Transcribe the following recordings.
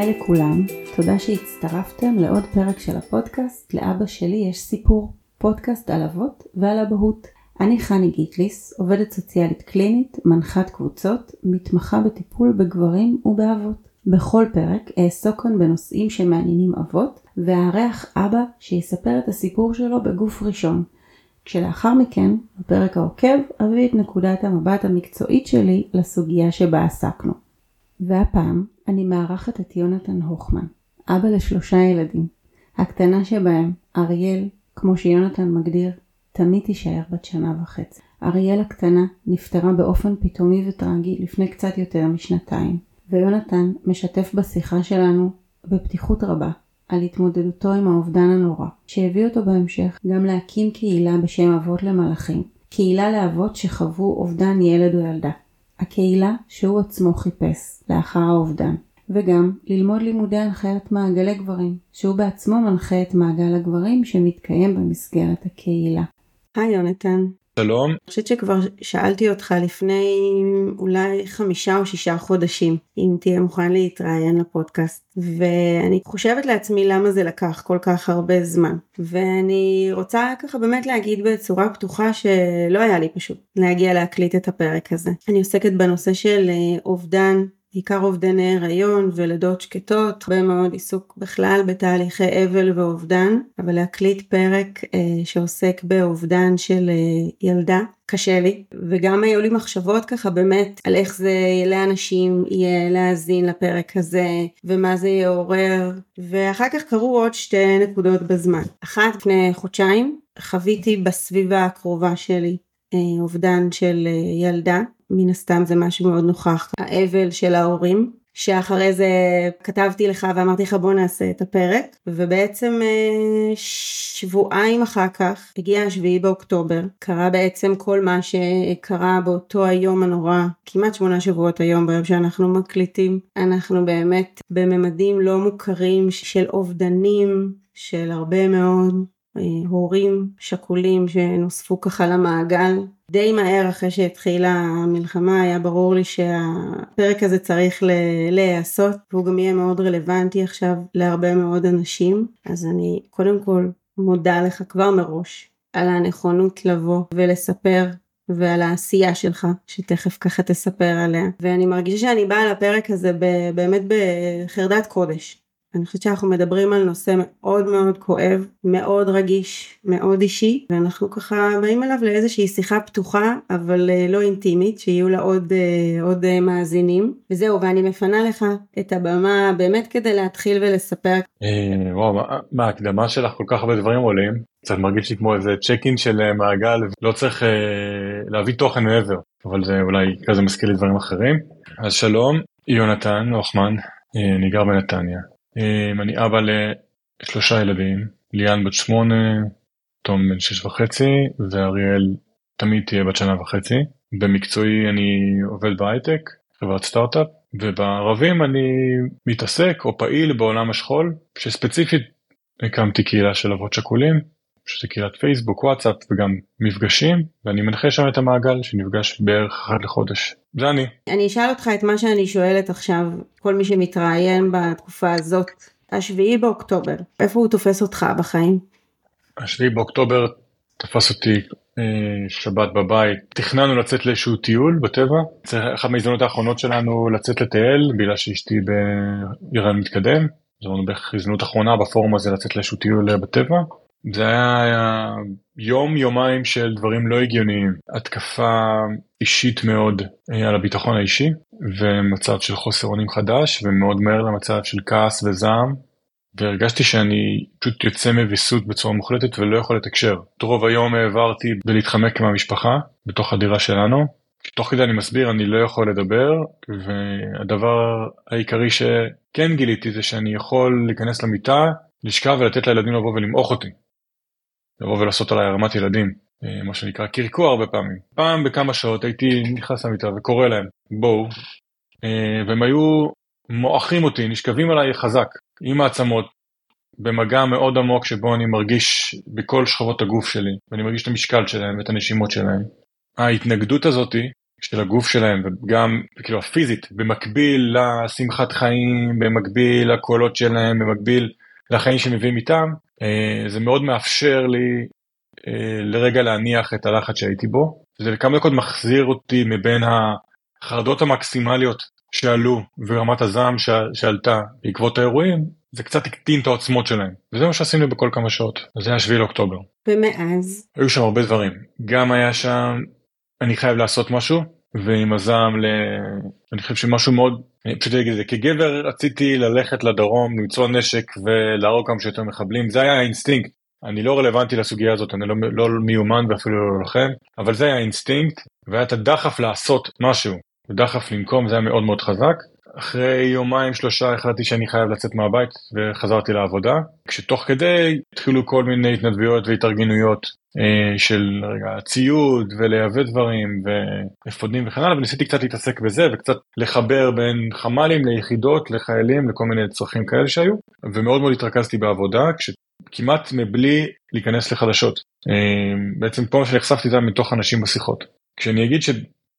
היי לכולם, תודה שהצטרפתם לעוד פרק של הפודקאסט "לאבא שלי יש סיפור", פודקאסט על אבות ועל אבהות. אני חני גיטליס, עובדת סוציאלית קלינית, מנחת קבוצות, מתמחה בטיפול בגברים ובאבות. בכל פרק אעסוק כאן בנושאים שמעניינים אבות, ואארח אבא שיספר את הסיפור שלו בגוף ראשון. כשלאחר מכן, בפרק העוקב, אביא את נקודת המבט המקצועית שלי לסוגיה שבה עסקנו. והפעם אני מארחת את יונתן הוכמן, אבא לשלושה ילדים. הקטנה שבהם, אריאל, כמו שיונתן מגדיר, תמיד תישאר בת שנה וחצי. אריאל הקטנה נפטרה באופן פתאומי וטרגי לפני קצת יותר משנתיים, ויונתן משתף בשיחה שלנו בפתיחות רבה על התמודדותו עם האובדן הנורא, שהביא אותו בהמשך גם להקים קהילה בשם אבות למלאכים, קהילה לאבות שחוו אובדן ילד או ילדה. הקהילה שהוא עצמו חיפש לאחר האובדן, וגם ללמוד לימודי הנחיית מעגלי גברים, שהוא בעצמו מנחה את מעגל הגברים שמתקיים במסגרת הקהילה. היי יונתן. שלום. אני חושבת שכבר שאלתי אותך לפני אולי חמישה או שישה חודשים אם תהיה מוכן להתראיין לפודקאסט ואני חושבת לעצמי למה זה לקח כל כך הרבה זמן ואני רוצה ככה באמת להגיד בצורה פתוחה שלא היה לי פשוט להגיע להקליט את הפרק הזה. אני עוסקת בנושא של אה, אובדן בעיקר אובדני הריון ולידות שקטות, הרבה מאוד עיסוק בכלל בתהליכי אבל ואובדן, אבל להקליט פרק אה, שעוסק באובדן של אה, ילדה קשה לי, וגם היו לי מחשבות ככה באמת על איך זה לאנשים יהיה להאזין לפרק הזה, ומה זה יעורר, ואחר כך קרו עוד שתי נקודות בזמן. אחת לפני חודשיים חוויתי בסביבה הקרובה שלי אובדן של אה, ילדה. מן הסתם זה משהו מאוד נוכח, האבל של ההורים, שאחרי זה כתבתי לך ואמרתי לך בוא נעשה את הפרק, ובעצם אה, שבועיים אחר כך הגיע השביעי באוקטובר, קרה בעצם כל מה שקרה באותו היום הנורא, כמעט שמונה שבועות היום ביום שאנחנו מקליטים, אנחנו באמת בממדים לא מוכרים של אובדנים, של הרבה מאוד. אה, הורים שכולים שנוספו ככה למעגל. די מהר אחרי שהתחילה המלחמה היה ברור לי שהפרק הזה צריך להיעשות והוא גם יהיה מאוד רלוונטי עכשיו להרבה מאוד אנשים. אז אני קודם כל מודה לך כבר מראש על הנכונות לבוא ולספר ועל העשייה שלך שתכף ככה תספר עליה ואני מרגישה שאני באה לפרק הזה באמת בחרדת קודש אני חושבת שאנחנו מדברים על נושא מאוד מאוד כואב, מאוד רגיש, מאוד אישי, ואנחנו ככה באים אליו לאיזושהי שיחה פתוחה, אבל אה, לא אינטימית, שיהיו לה עוד, אה, עוד אה, מאזינים. וזהו, ואני מפנה לך את הבמה באמת כדי להתחיל ולספר. וואו, מה ההקדמה שלך כל כך הרבה דברים עולים, קצת מרגיש לי כמו איזה צ'ק אין של מעגל, לא צריך להביא תוכן מעבר, אבל זה אולי כזה מזכיר לי דברים אחרים. אז שלום, יונתן הוחמן, אני גר בנתניה. אמ, אני אבא לשלושה ילדים, ליאן בת שמונה, תום בן שש וחצי, ואריאל תמיד תהיה בת שנה וחצי. במקצועי אני עובד בהייטק, חברת סטארט-אפ, ובערבים אני מתעסק או פעיל בעולם השכול, שספציפית הקמתי קהילה של אבות שכולים, שזה קהילת פייסבוק, וואטסאפ וגם מפגשים, ואני מנחה שם את המעגל שנפגש בערך אחת לחודש. זה אני. אני אשאל אותך את מה שאני שואלת עכשיו, כל מי שמתראיין בתקופה הזאת, השביעי באוקטובר, איפה הוא תופס אותך בחיים? השביעי באוקטובר תפס אותי אה, שבת בבית, תכננו לצאת לאיזשהו טיול בטבע, זה אחת מההזדמנות האחרונות שלנו לצאת לטייל, בגלל שאשתי בהיריון מתקדם, זו בערך הזדמנות אחרונה בפורום הזה לצאת לאיזשהו טיול בטבע. זה היה יום יומיים של דברים לא הגיוניים, התקפה אישית מאוד אה, על הביטחון האישי ומצב של חוסר אונים חדש ומאוד מהר למצב של כעס וזעם והרגשתי שאני פשוט יוצא מוויסות בצורה מוחלטת ולא יכול לתקשר. את רוב היום העברתי בלהתחמק מהמשפחה בתוך הדירה שלנו. תוך כדי אני מסביר אני לא יכול לדבר והדבר העיקרי שכן גיליתי זה שאני יכול להיכנס למיטה לשכב ולתת לילדים לבוא ולמעוך אותי. לבוא ולעשות עליי הרמת ילדים, אה, מה שנקרא קרקוע הרבה פעמים. פעם בכמה שעות הייתי נכנס למיטה וקורא להם בואו, אה, והם היו מועכים אותי, נשכבים עליי חזק, עם העצמות, במגע מאוד עמוק שבו אני מרגיש בכל שכבות הגוף שלי, ואני מרגיש את המשקל שלהם ואת הנשימות שלהם. ההתנגדות הזאתי של הגוף שלהם וגם כאילו הפיזית במקביל לשמחת חיים במקביל לקולות שלהם במקביל לחיים שמביאים איתם זה מאוד מאפשר לי אה, לרגע להניח את הלחץ שהייתי בו. זה לכמה דקות מחזיר אותי מבין החרדות המקסימליות שעלו ורמת הזעם שעלתה בעקבות האירועים זה קצת הקטין את העוצמות שלהם. וזה מה שעשינו בכל כמה שעות. זה היה 7 לאוקטובר. ומאז? היו שם הרבה דברים. גם היה שם אני חייב לעשות משהו ועם הזעם ל... אני חושב שמשהו מאוד אני פשוט אגיד את זה כגבר רציתי ללכת לדרום למצוא נשק ולהרוג כמה שיותר מחבלים. זה היה האינסטינקט. אני לא רלוונטי לסוגיה הזאת אני לא, לא מיומן ואפילו לא לוחם אבל זה היה האינסטינקט והיה את הדחף לעשות משהו דחף לנקום זה היה מאוד מאוד חזק. אחרי יומיים שלושה החלטתי שאני חייב לצאת מהבית וחזרתי לעבודה. כשתוך כדי התחילו כל מיני התנדבויות והתארגנויות של רגע ציוד ולייבא דברים ואפודים וכן הלאה וניסיתי קצת להתעסק בזה וקצת לחבר בין חמ"לים ליחידות לחיילים לכל מיני צרכים כאלה שהיו ומאוד מאוד התרכזתי בעבודה כמעט מבלי להיכנס לחדשות. אה, בעצם פה מה שנחשפתי זה מתוך אנשים בשיחות. כשאני אגיד ש...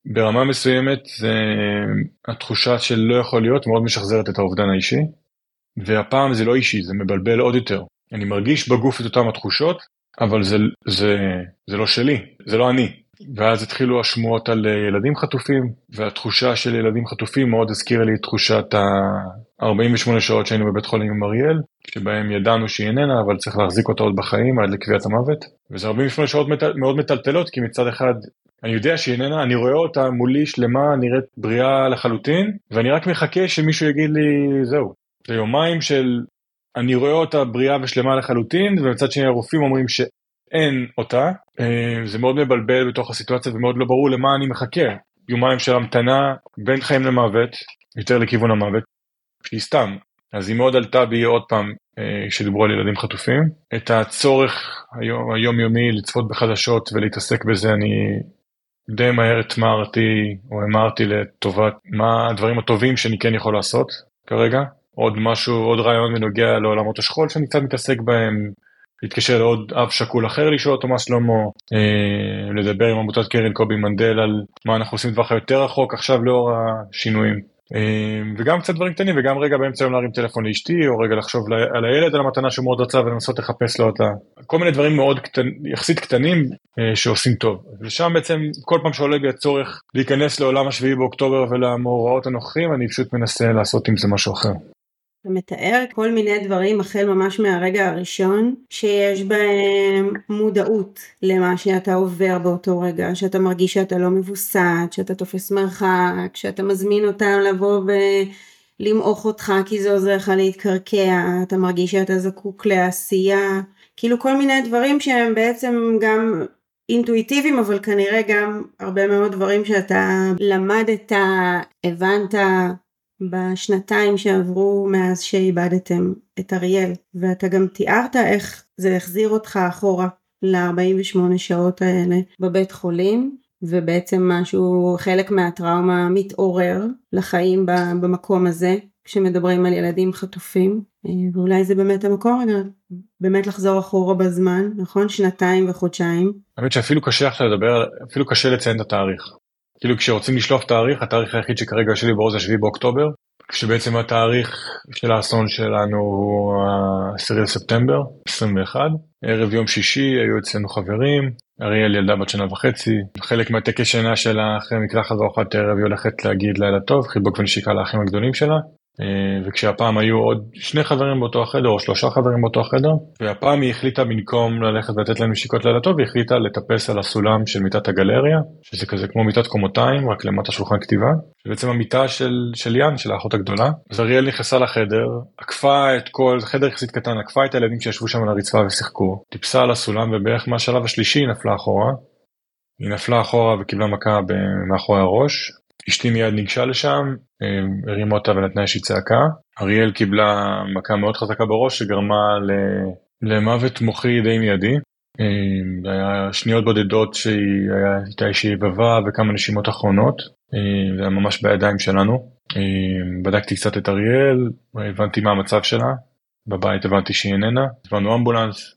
ברמה מסוימת זה התחושה של לא יכול להיות מאוד משחזרת את האובדן האישי והפעם זה לא אישי זה מבלבל עוד יותר. אני מרגיש בגוף את אותם התחושות אבל זה זה זה לא שלי זה לא אני ואז התחילו השמועות על ילדים חטופים והתחושה של ילדים חטופים מאוד הזכירה לי את תחושת ה-48 שעות שהיינו בבית חולים עם אריאל שבהם ידענו שהיא איננה אבל צריך להחזיק אותה עוד בחיים עד לקביעת המוות וזה 48 שעות מאוד מטלטלות כי מצד אחד אני יודע שהיא איננה, אני רואה אותה מולי שלמה, נראית בריאה לחלוטין, ואני רק מחכה שמישהו יגיד לי, זהו. זה יומיים של אני רואה אותה בריאה ושלמה לחלוטין, ומצד שני הרופאים אומרים שאין אותה. אה, זה מאוד מבלבל בתוך הסיטואציה ומאוד לא ברור למה אני מחכה. יומיים של המתנה בין חיים למוות, יותר לכיוון המוות, שהיא סתם. אז היא מאוד עלתה בי עוד פעם אה, כשדיברו על ילדים חטופים. את הצורך היום, היומיומי לצפות בחדשות ולהתעסק בזה אני די מהר התמרתי או אמרתי לטובת מה הדברים הטובים שאני כן יכול לעשות כרגע. עוד משהו, עוד רעיון בנוגע לעולמות השכול שאני קצת מתעסק בהם, להתקשר לעוד אב שכול אחר לשאול אותו מה שלמה, אה, לדבר עם עמותת קרן קובי מנדל על מה אנחנו עושים בטווח היותר רחוק עכשיו לאור השינויים. אמ, וגם קצת דברים קטנים וגם רגע באמצע היום להרים טלפון לאשתי או רגע לחשוב על הילד על המתנה שהוא מאוד רצה ולנסות לחפש לו אותה כל מיני דברים מאוד קטן, יחסית קטנים אה, שעושים טוב ושם בעצם כל פעם שעולה בי הצורך להיכנס לעולם השביעי באוקטובר ולמאורעות הנוכחים אני פשוט מנסה לעשות עם זה משהו אחר. אתה מתאר כל מיני דברים החל ממש מהרגע הראשון שיש בהם מודעות למה שאתה עובר באותו רגע, שאתה מרגיש שאתה לא מבוסת, שאתה תופס מרחק, שאתה מזמין אותם לבוא ולמעוך אותך כי זה עוזר לך להתקרקע, אתה מרגיש שאתה זקוק לעשייה, כאילו כל מיני דברים שהם בעצם גם אינטואיטיביים אבל כנראה גם הרבה מאוד דברים שאתה למדת, הבנת, בשנתיים שעברו מאז שאיבדתם את אריאל ואתה גם תיארת איך זה החזיר אותך אחורה ל-48 שעות האלה בבית חולים ובעצם משהו חלק מהטראומה מתעורר לחיים במקום הזה כשמדברים על ילדים חטופים. ואולי זה באמת המקום רגע באמת לחזור אחורה בזמן נכון? שנתיים וחודשיים. האמת שאפילו קשה עכשיו לדבר אפילו קשה לציין את התאריך כאילו כשרוצים לשלוף תאריך התאריך היחיד שכרגע יושב לי בראש זה 7 באוקטובר כשבעצם התאריך של האסון שלנו הוא ה-10 לספטמבר 21 ערב יום שישי היו אצלנו חברים אריאל ילדה בת שנה וחצי. חלק מהטקס שינה שלה אחרי מקלחת וארוחת ערב היא הולכת להגיד לילה טוב חיבוק ונשיקה לאחים הגדולים שלה וכשהפעם היו עוד שני חברים באותו החדר או שלושה חברים באותו החדר והפעם היא החליטה במקום ללכת ולתת להם נשיקות לילה טוב היא החליטה לטפס על הסולם של מיטת הגלריה שזה כזה כמו מיטת קומותיים רק למטה שולחן כתיבה בעצם המיטה של, של יאן של האחות הגדולה. אז אריאל נכנסה לחדר עקפה את כל חדר יחסית קטן עקפה את הילדים שישבו שם על הרצפה ושיחקו טיפסה על הסולם ובערך מהשלב השלישי היא נפלה אחורה. היא נפלה אחורה וקיבלה מכה מאחורי הראש. אשתי מיד ניגשה לשם, אה, הרימה אותה ונתנה איזושהי צעקה. אריאל קיבלה מכה מאוד חזקה בראש שגרמה למוות מוחי די מיידי. היה שניות בודדות שהייתה איזושהי יבבה וכמה נשימות אחרונות. זה היה ממש בידיים שלנו. בדקתי קצת את אריאל, הבנתי מה המצב שלה. בבית הבנתי שהיא איננה, הזמנו אמבולנס.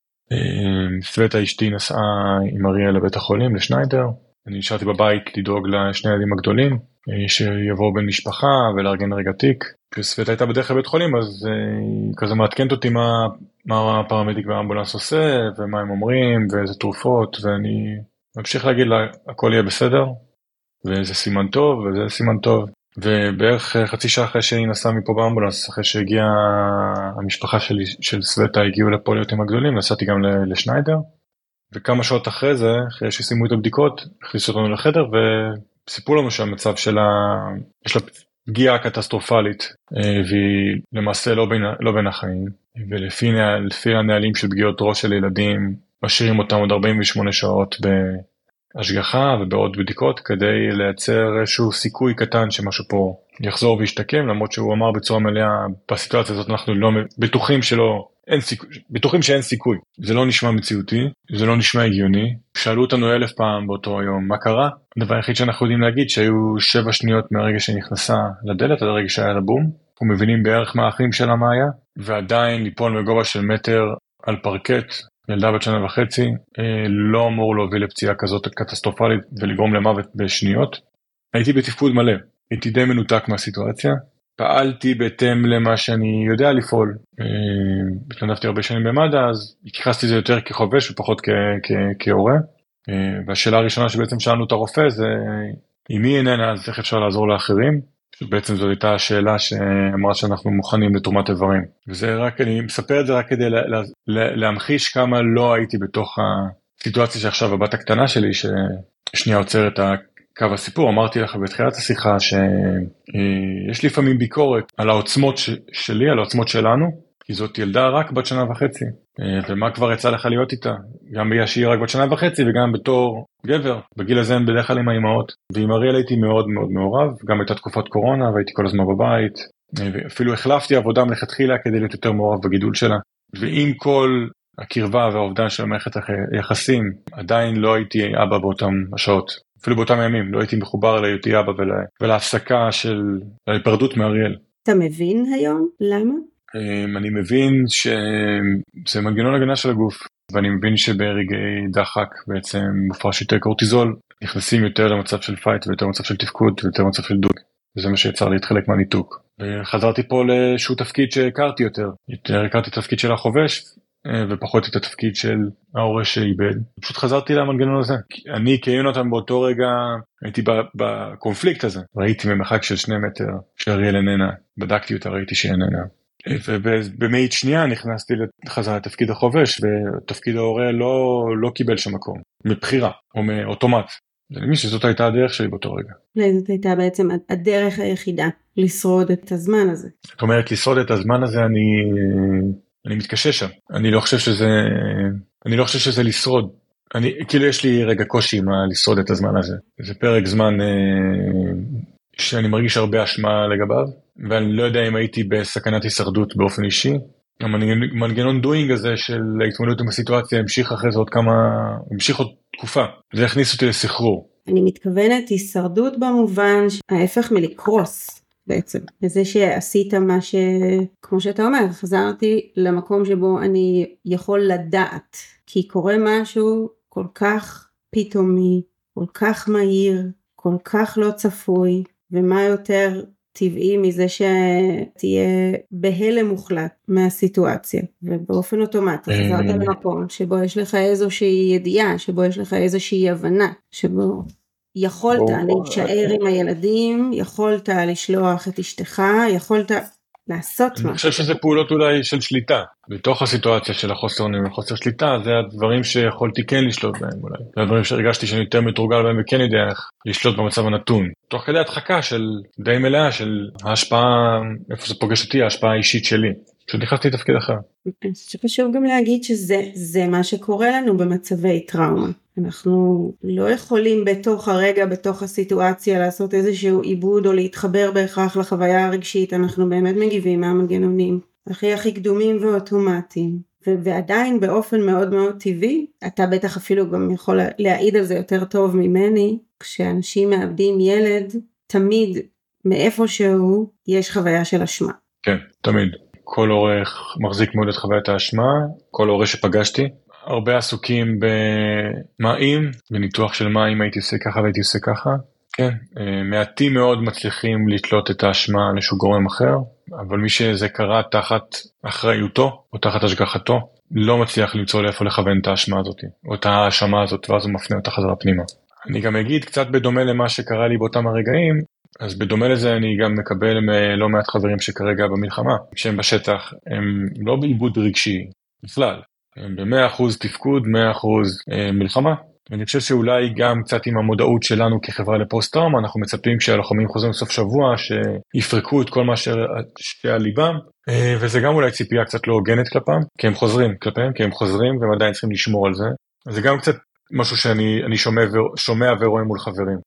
סווטה אשתי נסעה עם אריאל לבית החולים לשניידר. אני נשארתי בבית לדאוג לשני הילדים הגדולים, שיבואו בן משפחה ולארגן רגע תיק. כשסווטה הייתה בדרך לבית חולים אז היא כזה מעדכנת אותי מה, מה הפרמדיק באמבולנס עושה ומה הם אומרים ואיזה תרופות ואני ממשיך להגיד לה הכל יהיה בסדר וזה סימן טוב וזה סימן טוב ובערך חצי שעה אחרי שהיא נסעה מפה באמבולנס אחרי שהגיעה המשפחה שלי של סווטה הגיעו עם הגדולים נסעתי גם לשניידר וכמה שעות אחרי זה אחרי שסיימו את הבדיקות הכניסו אותנו לחדר וסיפרו לנו שהמצב שלה יש לה פגיעה קטסטרופלית והיא למעשה לא בין, לא בין החיים. ולפי הנהלים של פגיעות ראש של ילדים משאירים אותם עוד 48 שעות בהשגחה ובעוד בדיקות כדי לייצר איזשהו סיכוי קטן שמשהו פה יחזור וישתקם למרות שהוא אמר בצורה מלאה בסיטואציה הזאת אנחנו לא בטוחים שלא אין סיכוי, בטוחים שאין סיכוי. זה לא נשמע מציאותי, זה לא נשמע הגיוני. שאלו אותנו אלף פעם באותו היום מה קרה. הדבר היחיד שאנחנו יודעים להגיד שהיו שבע שניות מהרגע שנכנסה לדלת עד הרגע שהיה לבום. אנחנו מבינים בערך מה האחים שלה מה היה, ועדיין ליפול מגובה של מטר על פרקט, ילדה בת שנה וחצי, אה, לא אמור להוביל לפציעה כזאת קטסטרופלית ולגרום למוות בשניות. הייתי בתפקוד מלא, הייתי די מנותק מהסיטואציה, פעלתי בהתאם למה שאני יודע לפעול. אה, התנדבתי הרבה שנים במד"א אז התייחסתי לזה יותר כחובש ופחות כהורה. אה, והשאלה הראשונה שבעצם שאלנו את הרופא זה אם היא איננה אז איך אפשר לעזור לאחרים. בעצם זו הייתה השאלה שאמרה שאנחנו מוכנים לתרומת איברים. וזה רק אני מספר את זה רק כדי לה, לה, להמחיש כמה לא הייתי בתוך הסיטואציה שעכשיו הבת הקטנה שלי ששנייה עוצרת קו הסיפור אמרתי לך בתחילת השיחה שיש לפעמים ביקורת על העוצמות ש... שלי על העוצמות שלנו כי זאת ילדה רק בת שנה וחצי. אה, ומה כבר יצא לך להיות איתה? גם בגלל שהיא רק בת שנה וחצי וגם בתור גבר. בגיל הזה הם בדרך כלל עם האימהות. ועם אריאל הייתי מאוד מאוד מעורב. גם הייתה תקופת קורונה והייתי כל הזמן בבית. אה, ואפילו החלפתי עבודה מלכתחילה כדי להיות יותר מעורב בגידול שלה. ועם כל הקרבה והאובדן של מערכת היחסים עדיין לא הייתי אבא באותם השעות. אפילו באותם ימים לא הייתי מחובר להיותי אבא ול... ולהפסקה של ההיפרדות מאריאל. אתה מבין היום למה? אמ, אני מבין שזה מנגנון הגנה של הגוף ואני מבין שברגעי דחק בעצם מופרש יותר קורטיזול נכנסים יותר למצב של fight ויותר מצב של תפקוד ויותר מצב של דוד וזה מה שיצר לי את חלק מהניתוק. וחזרתי פה לאיזשהו תפקיד שהכרתי יותר, יותר הכרתי את התפקיד של החובש אה, ופחות את התפקיד של ההורה שאיבד. פשוט חזרתי למנגנון הזה. אני כיונתן באותו רגע הייתי בקונפליקט הזה. ראיתי ממרחק של שני מטר שאריאל איננה, בדקתי אותה ראיתי שהיא איננה. ובמאית שנייה נכנסתי חזרה לתפקיד החובש ותפקיד ההורה לא, לא קיבל שם מקום, מבחירה או מאוטומט. אני מבין שזאת הייתה הדרך שלי באותו רגע. זאת הייתה בעצם הדרך היחידה לשרוד את הזמן הזה. זאת אומרת לשרוד את הזמן הזה אני אני מתקשה שם אני לא חושב שזה אני לא חושב שזה לשרוד אני כאילו יש לי רגע קושי עם לשרוד את הזמן הזה זה פרק זמן אה, שאני מרגיש הרבה אשמה לגביו ואני לא יודע אם הייתי בסכנת הישרדות באופן אישי. המנגנון דוינג הזה של ההתמודדות עם הסיטואציה המשיך אחרי זה עוד כמה המשיך עוד תקופה זה הכניס אותי לסחרור. אני מתכוונת הישרדות במובן ההפך מלקרוס בעצם. וזה שעשית מה ש... כמו שאתה אומר, חזרתי למקום שבו אני יכול לדעת. כי קורה משהו כל כך פתאומי, כל כך מהיר, כל כך לא צפוי, ומה יותר טבעי מזה שתהיה בהלם מוחלט מהסיטואציה ובאופן אוטומטי. חזרת למקום שבו יש לך איזושהי ידיעה שבו יש לך איזושהי הבנה שבו יכולת להישאר עם הילדים, יכולת לשלוח את אשתך, יכולת לעשות משהו. אני חושב שזה פעולות אולי של שליטה. בתוך הסיטואציה של החוסר אונים וחוסר שליטה, זה הדברים שיכולתי כן לשלוט בהם אולי. זה הדברים שהרגשתי שאני יותר מתורגל בהם וכן יודע איך לשלוט במצב הנתון. תוך כדי הדחקה של די מלאה של ההשפעה, איפה זה פוגש אותי, ההשפעה האישית שלי. פשוט נכנסתי לתפקיד אחר. אני חושב שחשוב גם להגיד שזה מה שקורה לנו במצבי טראומה. אנחנו לא יכולים בתוך הרגע, בתוך הסיטואציה לעשות איזשהו עיבוד או להתחבר בהכרח לחוויה הרגשית, אנחנו באמת מגיבים מהמנגנונים הכי הכי קדומים ואוטומטיים. ועדיין באופן מאוד מאוד טבעי, אתה בטח אפילו גם יכול להעיד על זה יותר טוב ממני, כשאנשים מאבדים ילד, תמיד מאיפשהו יש חוויה של אשמה. כן, תמיד. כל הורה מחזיק מאוד את חוויית האשמה, כל הורה שפגשתי, הרבה עסוקים במה אם, בניתוח של מה אם הייתי עושה ככה והייתי עושה ככה. כן, אה, מעטים מאוד מצליחים לתלות את האשמה על איזשהו גורם אחר, אבל מי שזה קרה תחת אחריותו או תחת השגחתו, לא מצליח למצוא לאיפה לכוון את האשמה הזאת, או את ההאשמה הזאת, ואז הוא מפנה אותה חזרה פנימה. אני גם אגיד, קצת בדומה למה שקרה לי באותם הרגעים, אז בדומה לזה אני גם מקבל לא מעט חברים שכרגע במלחמה, שהם בשטח, הם לא בעיבוד רגשי בכלל, ב-100% תפקוד, 100% אה, מלחמה. ואני חושב שאולי גם קצת עם המודעות שלנו כחברה לפוסט טראומה, אנחנו מצפים כשהלוחמים חוזרים לסוף שבוע שיפרקו את כל מה שעל ליבם, אה, וזה גם אולי ציפייה קצת לא הוגנת כלפם, כי הם חוזרים כלפיהם, כי הם חוזרים והם עדיין צריכים לשמור על זה. זה גם קצת משהו שאני שומע, שומע ורואה מול חברים.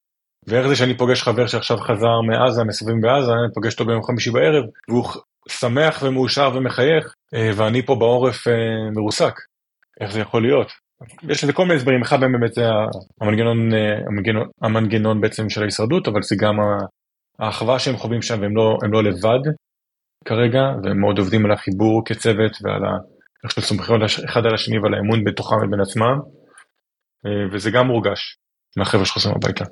ואיך זה שאני פוגש חבר שעכשיו חזר מעזה, מסביבים בעזה, אני פוגש אותו ביום חמישי בערב, והוא שמח ומאושר ומחייך, אה, ואני פה בעורף אה, מרוסק. איך זה יכול להיות? יש לזה כל מיני הסברים, אחד מהם באמת זה המנגנון, אה, המנגנון, המנגנון בעצם של ההישרדות, אבל זה גם האחווה שהם חווים שם והם לא, לא לבד כרגע, והם מאוד עובדים על החיבור כצוות ועל ה... איך שהם סומכים אחד על השני ועל האמון בתוכם ובין עצמם, וזה גם מורגש. מהחבר'ה שחוזרים הביתה.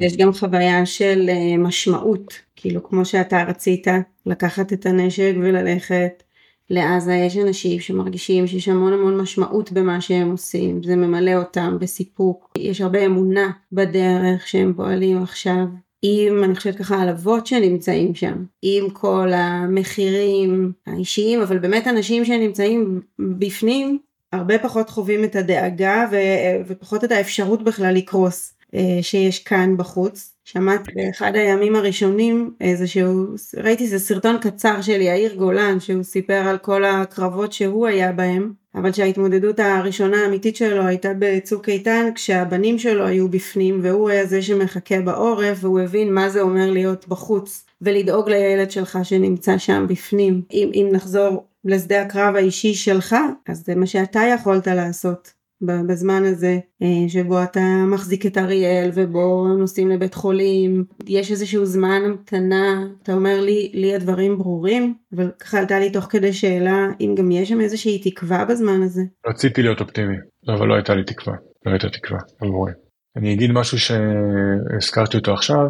יש גם חוויה של משמעות, כאילו כמו שאתה רצית לקחת את הנשק וללכת לעזה, יש אנשים שמרגישים שיש המון המון משמעות במה שהם עושים, זה ממלא אותם בסיפוק, יש הרבה אמונה בדרך שהם פועלים עכשיו. עם, אני חושבת ככה, על אבות שנמצאים שם, עם כל המחירים האישיים, אבל באמת אנשים שנמצאים בפנים, הרבה פחות חווים את הדאגה ו- ופחות את האפשרות בכלל לקרוס אה, שיש כאן בחוץ. שמעתי באחד הימים הראשונים איזשהו, ראיתי איזה סרטון קצר של יאיר גולן שהוא סיפר על כל הקרבות שהוא היה בהם, אבל שההתמודדות הראשונה האמיתית שלו הייתה בצוק איתן כשהבנים שלו היו בפנים והוא היה זה שמחכה בעורף והוא הבין מה זה אומר להיות בחוץ ולדאוג לילד שלך שנמצא שם בפנים. אם, אם נחזור לשדה הקרב האישי שלך, אז זה מה שאתה יכולת לעשות. בזמן הזה אה, שבו אתה מחזיק את אריאל ובו נוסעים לבית חולים יש איזשהו זמן המתנה אתה אומר לי לי הדברים ברורים אבל ככה עלתה לי תוך כדי שאלה אם גם יש שם איזושהי תקווה בזמן הזה. רציתי להיות אופטימי אבל לא הייתה לי תקווה לא הייתה תקווה עבורי. אני אגיד משהו שהזכרתי אותו עכשיו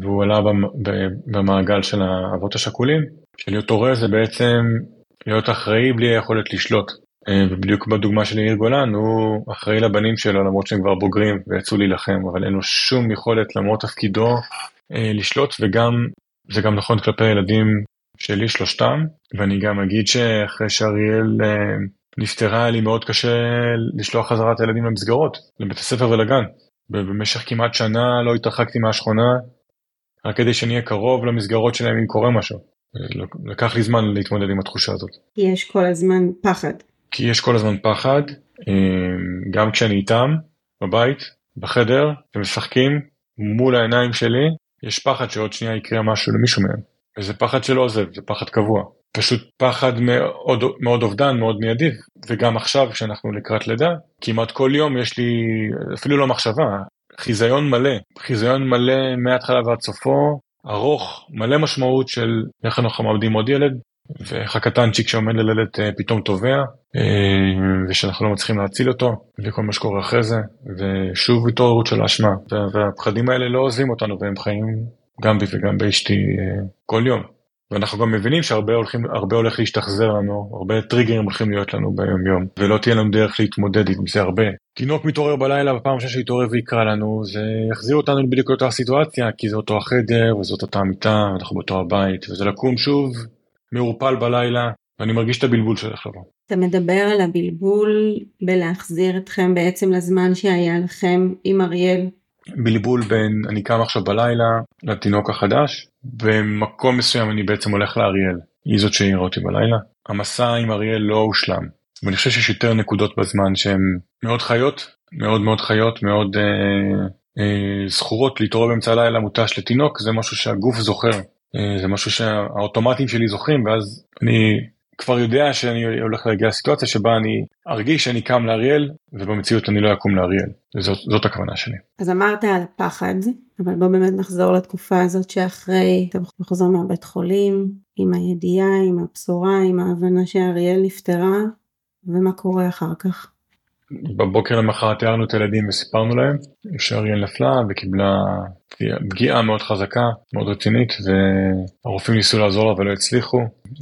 והוא עלה במעגל של האבות השכולים שלהיות הורה זה בעצם להיות אחראי בלי היכולת לשלוט. אה, ובדיוק בדוגמה של יאיר גולן, הוא אחראי לבנים שלו למרות שהם כבר בוגרים ויצאו להילחם, אבל אין לו שום יכולת למרות תפקידו אה, לשלוט, וגם, זה גם נכון כלפי הילדים שלי, שלושתם, ואני גם אגיד שאחרי שאריאל אה, נפטרה, היה לי מאוד קשה לשלוח חזרת הילדים למסגרות, לבית הספר ולגן. ובמשך כמעט שנה לא התרחקתי מהשכונה, רק כדי שנהיה קרוב למסגרות שלהם אם קורה משהו. לקח לי זמן להתמודד עם התחושה הזאת. יש כל הזמן פחד. כי יש כל הזמן פחד, אמ, גם כשאני איתם, בבית, בחדר, ומשחקים מול העיניים שלי, יש פחד שעוד שנייה יקרה משהו למישהו מהם. וזה פחד שלא עוזב, זה פחד קבוע. פשוט פחד מאוד, מאוד אובדן, מאוד מיידי, וגם עכשיו כשאנחנו לקראת לידה, כמעט כל יום יש לי, אפילו לא מחשבה, חיזיון מלא, חיזיון מלא מההתחלה ועד סופו, ארוך, מלא משמעות של איך אנחנו מאבדים עוד ילד, ואיך הקטנצ'יק שעומד ללדת אה, פתאום טובע, אה, ושאנחנו לא מצליחים להציל אותו, וכל מה שקורה אחרי זה, ושוב התעוררות של האשמה, והפחדים האלה לא עוזבים אותנו, והם חיים גם בי וגם באשתי אה, כל יום. ואנחנו גם מבינים שהרבה הולכים, הרבה הולך להשתחזר לנו, הרבה טריגרים הולכים להיות לנו ביום יום, ולא תהיה לנו דרך להתמודד עם זה הרבה. תינוק מתעורר בלילה, בפעם ראשונה שיתעורר ויקרא לנו, זה יחזיר אותנו בדיוק לאותה סיטואציה, כי זה אותו החדר, וזאת אותה מיטה, ואנחנו באותו הבית, וזה לקום שוב מעורפל בלילה, ואני מרגיש את הבלבול שהולך לבוא. אתה מדבר על הבלבול בלהחזיר אתכם בעצם לזמן שהיה לכם עם אריאל. בלבול בין אני קם עכשיו בלילה לתינוק החדש, במקום מסוים אני בעצם הולך לאריאל, היא זאת שהעירה אותי בלילה. המסע עם אריאל לא הושלם, ואני חושב שיש יותר נקודות בזמן שהן מאוד חיות, מאוד מאוד חיות, מאוד אה, אה, זכורות להתעורר באמצע הלילה מותש לתינוק, זה משהו שהגוף זוכר. אה, זה משהו שהאוטומטים שלי זוכרים ואז אני כבר יודע שאני הולך להגיע לסיטואציה שבה אני ארגיש שאני קם לאריאל ובמציאות אני לא אקום לאריאל. זאת, זאת הכוונה שלי. אז אמרת על הפחד, אבל בוא באמת נחזור לתקופה הזאת שאחרי אתה חוזר מהבית חולים עם הידיעה, עם הבשורה, עם ההבנה שאריאל נפטרה ומה קורה אחר כך. בבוקר למחרת תיארנו את הילדים וסיפרנו להם שאריאל נפלה וקיבלה פגיעה מאוד חזקה, מאוד רצינית, והרופאים ניסו לעזור לה ולא הצליחו,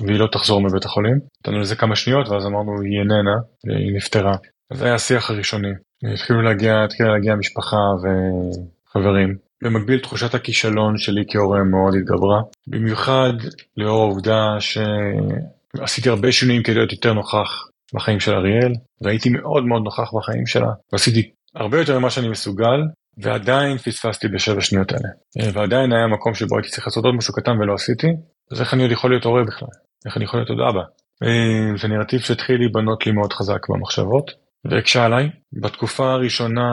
והיא לא תחזור מבית החולים. נתנו לזה כמה שניות ואז אמרנו היא איננה, והיא נפטרה. זה היה השיח הראשוני. התחילו להגיע, התחילה להגיע משפחה וחברים. במקביל תחושת הכישלון שלי כהורה מאוד התגברה, במיוחד לאור העובדה שעשיתי הרבה שינויים כדי להיות יותר נוכח בחיים של אריאל, והייתי מאוד מאוד נוכח בחיים שלה, ועשיתי הרבה יותר ממה שאני מסוגל, ועדיין פספסתי בשבע שניות האלה. ועדיין היה מקום שבו הייתי צריך לעשות עוד משהו קטן ולא עשיתי, אז איך אני עוד יכול להיות הורה בכלל? איך אני יכול להיות עוד אבא? אה, זה נרטיב שהתחיל להיבנות לי מאוד חזק במחשבות, והקשה עליי. בתקופה הראשונה